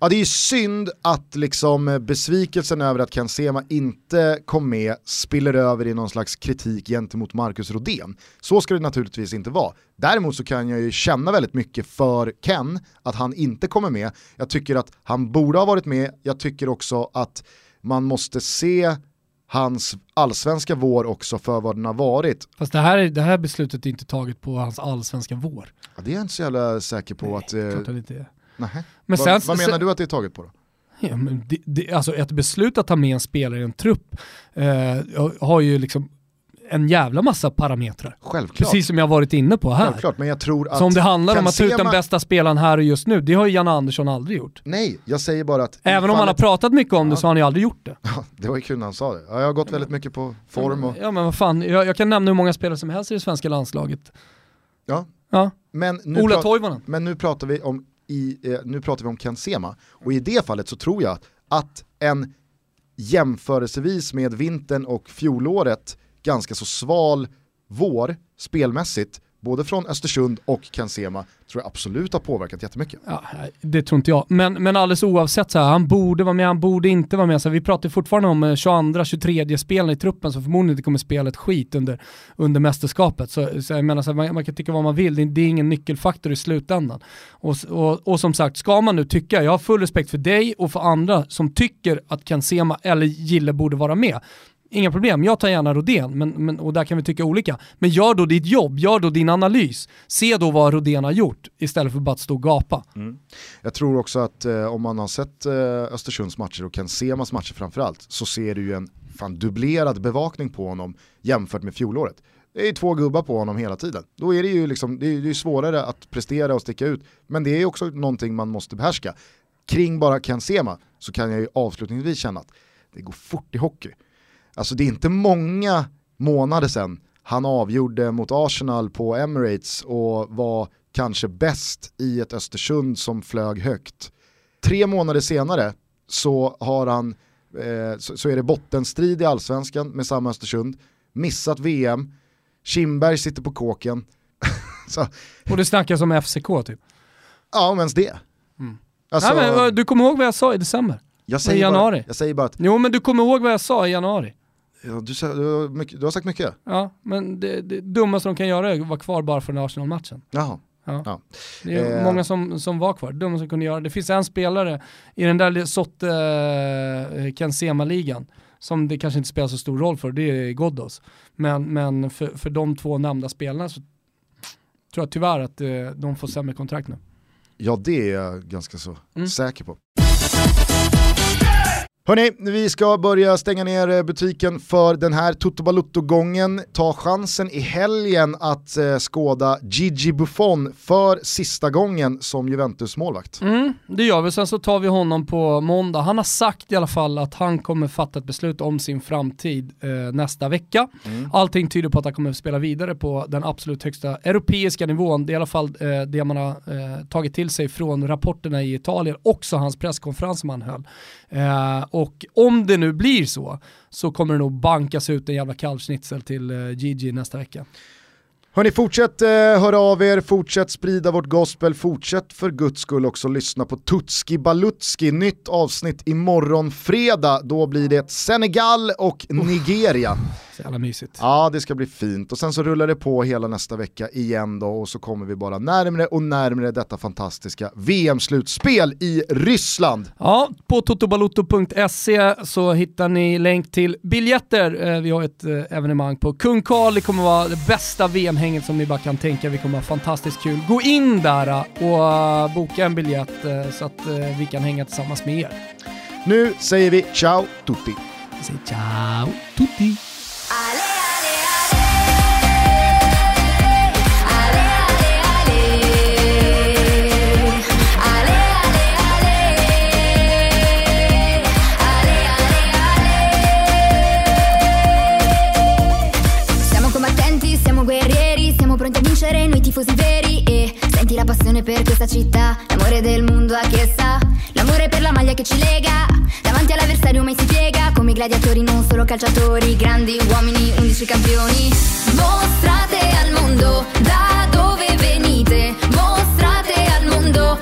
ja det är ju synd att liksom besvikelsen över att Ken Sema inte kom med spiller över i någon slags kritik gentemot Marcus Rodén. Så ska det naturligtvis inte vara. Däremot så kan jag ju känna väldigt mycket för Ken, att han inte kommer med. Jag tycker att han borde ha varit med, jag tycker också att man måste se hans allsvenska vår också för vad den har varit. Fast det här, det här beslutet är inte taget på hans allsvenska vår. Ja, det är jag inte så jävla säker på Nej, att... Eh, det inte är. Nej. Men sen, vad, vad menar sen, du att det är taget på då? Ja, men det, det, alltså ett beslut att ta med en spelare i en trupp eh, har ju liksom en jävla massa parametrar. Självklart. Precis som jag varit inne på här. Självklart, men jag tror att... Så om det handlar om att ta ut den bästa spelaren här och just nu, det har ju Janne Andersson aldrig gjort. Nej, jag säger bara att... Även om han har pratat mycket om det så har han ju aldrig gjort det. Ja, det var ju kul när han sa det. Ja, jag har gått väldigt mycket på form och... Ja men vad fan, jag, jag kan nämna hur många spelare som helst i det svenska landslaget. Ja. ja. Men nu Ola Toivonen. Men nu pratar vi om, i, eh, nu pratar vi om Ken Sema, och i det fallet så tror jag att en jämförelsevis med vintern och fjolåret ganska så sval vår spelmässigt, både från Östersund och Kansema, tror jag absolut har påverkat jättemycket. Ja, det tror inte jag. Men, men alldeles oavsett, så här, han borde vara med, han borde inte vara med. Så här, vi pratar fortfarande om 22-23 eh, spelare i truppen som förmodligen inte kommer spela ett skit under, under mästerskapet. Så, så jag menar, så här, man, man, kan tycka vad man vill, det, det, är ingen nyckelfaktor i slutändan. Och, och, och som sagt, ska man nu tycka, jag har full respekt för dig och för andra som tycker att Kansema eller Gille borde vara med inga problem, jag tar gärna Rodén, men, men, och där kan vi tycka olika. Men gör då ditt jobb, gör då din analys. Se då vad Rodén har gjort istället för att bara stå och gapa. Mm. Jag tror också att eh, om man har sett eh, Östersunds matcher och Ken Semas matcher framförallt så ser du ju en fan dubblerad bevakning på honom jämfört med fjolåret. Det är två gubbar på honom hela tiden. Då är det ju liksom, det är, det är svårare att prestera och sticka ut, men det är också någonting man måste behärska. Kring bara Ken Sema så kan jag ju avslutningsvis känna att det går fort i hockey. Alltså det är inte många månader sedan han avgjorde mot Arsenal på Emirates och var kanske bäst i ett Östersund som flög högt. Tre månader senare så har han eh, så, så, är det bottenstrid i allsvenskan med samma Östersund, missat VM, Kimberg sitter på kåken. Och det snackas om FCK typ? Ja, om ens det. Mm. Alltså, Nej, men, du kommer ihåg vad jag sa i december? Jag säger, I januari. Bara, jag säger bara att... Jo men du kommer ihåg vad jag sa i januari? Ja, du, du, du, har sagt mycket. Ja, men det, det dummaste de kan göra är att vara kvar bara för den Arsenal-matchen. Jaha. Ja. ja. Det är eh. många som, som var kvar, dumma som kunde göra det. finns en spelare i den där Sotte eh, som det kanske inte spelar så stor roll för, det är Ghoddos. Men, men för, för de två nämnda spelarna så tror jag tyvärr att eh, de får sämre kontrakt nu. Ja det är jag ganska så mm. säker på. Hörni, vi ska börja stänga ner eh, butiken för den här Toto Balutto-gången. Ta chansen i helgen att eh, skåda Gigi Buffon för sista gången som Juventus-målvakt. Mm, det gör vi, sen så tar vi honom på måndag. Han har sagt i alla fall att han kommer fatta ett beslut om sin framtid eh, nästa vecka. Mm. Allting tyder på att han kommer spela vidare på den absolut högsta europeiska nivån. Det är i alla fall eh, det man har eh, tagit till sig från rapporterna i Italien, också hans presskonferens som han höll. Och om det nu blir så, så kommer det nog bankas ut en jävla kalvschnitzel till eh, Gigi nästa vecka. Hörni, fortsätt eh, höra av er, fortsätt sprida vårt gospel, fortsätt för guds skull också lyssna på Tutski Balutski, nytt avsnitt imorgon fredag, då blir det Senegal och Nigeria. Så jävla mysigt. Ja, det ska bli fint. Och sen så rullar det på hela nästa vecka igen då och så kommer vi bara närmre och närmre detta fantastiska VM-slutspel i Ryssland. Ja, på totobalotto.se så hittar ni länk till biljetter. Eh, vi har ett eh, evenemang på Kung Karl, det kommer vara det bästa VM-hänget som ni bara kan tänka. Vi kommer ha fantastiskt kul. Gå in där och boka en biljett så att vi kan hänga tillsammans med er. Nu säger vi ciao tutti. Vi säger ciao tutti. ¡Ale! Passione per questa città, l'amore del mondo a che sa, l'amore per la maglia che ci lega, davanti all'avversario mai si piega, come i gladiatori non solo calciatori, grandi uomini, undici campioni. Mostrate al mondo da dove venite, mostrate al mondo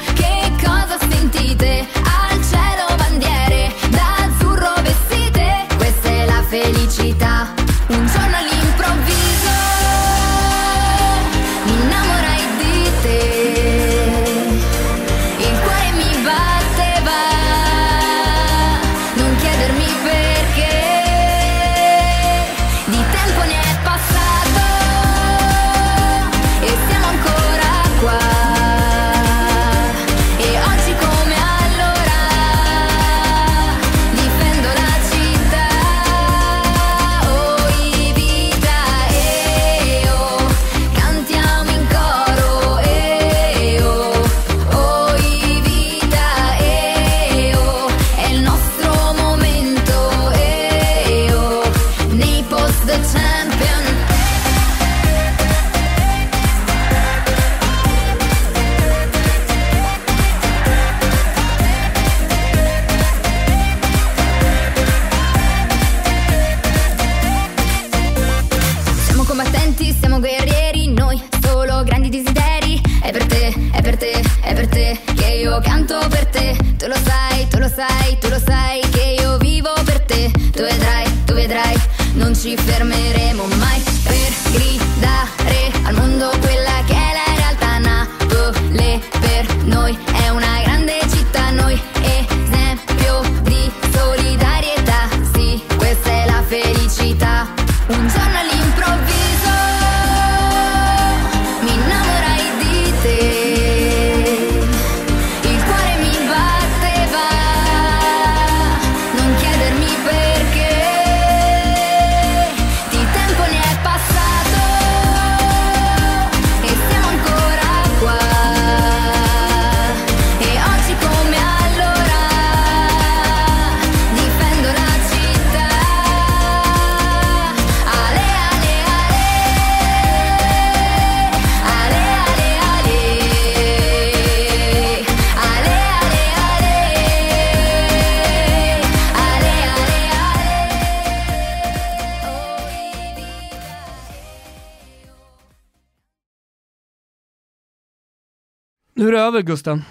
över Gusten.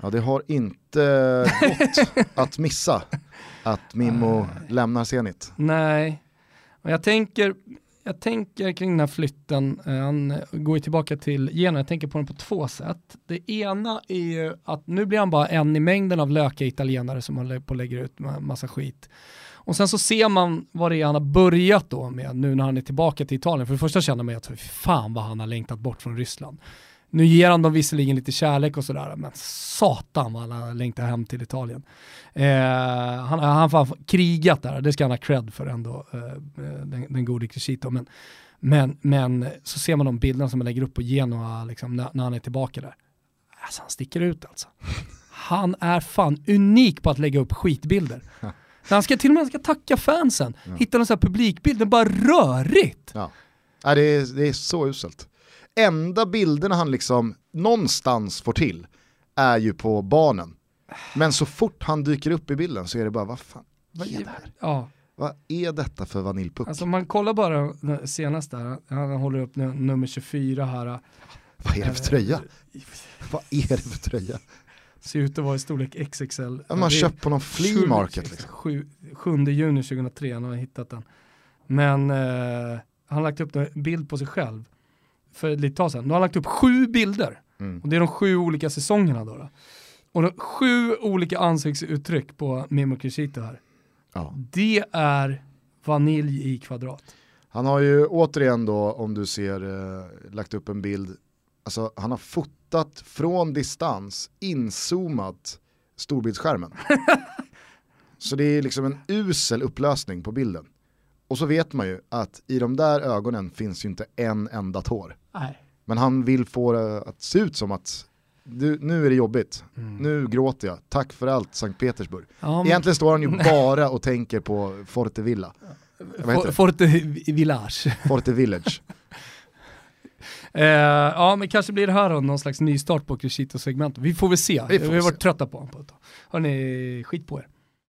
Ja, det har inte gått att missa att Mimmo lämnar Zenit. Nej, och jag tänker, jag tänker kring den här flytten, eh, han går ju tillbaka till Genoa, jag tänker på den på två sätt. Det ena är ju att nu blir han bara en i mängden av lökiga italienare som håller på och lägger ut ma- massa skit. Och sen så ser man vad det är han har börjat då med nu när han är tillbaka till Italien. För det första känner man ju att fan vad han har längtat bort från Ryssland. Nu ger han dem visserligen lite kärlek och sådär, men satan vad han har längtat hem till Italien. Eh, han har fan krigat där, det ska han ha cred för ändå, eh, den, den gode Crescito. Men, men, men så ser man de bilderna som han lägger upp på Genoa liksom, när, när han är tillbaka där. Alltså han sticker ut alltså. Han är fan unik på att lägga upp skitbilder. När han ska till och med ska tacka fansen, hitta någon sån här publikbild, det är bara rörigt. Ja. Ja, det, är, det är så uselt. Enda bilderna han liksom någonstans får till är ju på barnen. Men så fort han dyker upp i bilden så är det bara, vad fan, vad är det här? Ja. Vad är detta för vaniljpuck? Alltså man kollar bara senast där, han håller upp nummer 24 här. Vad är det för tröja? Vad är det för tröja? Ser ut att vara i storlek XXL. Ja, man har köpt på någon flea market. Liksom. 7, 7 juni 2003, han har hittat den. Men eh, han har lagt upp en bild på sig själv för ett litet tag sedan. Nu har lagt upp sju bilder. Mm. Och det är de sju olika säsongerna då. då. Och de, sju olika ansiktsuttryck på Mimo Crescito här. Ja. Det är vanilj i kvadrat. Han har ju återigen då, om du ser, eh, lagt upp en bild, alltså han har fotat från distans, inzoomat storbildsskärmen. så det är liksom en usel upplösning på bilden. Och så vet man ju att i de där ögonen finns ju inte en enda tår. Nej. Men han vill få det att se ut som att du, nu är det jobbigt, mm. nu gråter jag, tack för allt Sankt Petersburg. Ja, men... Egentligen står han ju bara och tänker på Forte Villa. For, Forte Village. Forte Village. eh, ja men kanske blir det här då någon slags nystart på Crescito-segmentet. Vi får väl se. Vi, vi har varit trötta på honom på ett tag. Hörni, skit på er.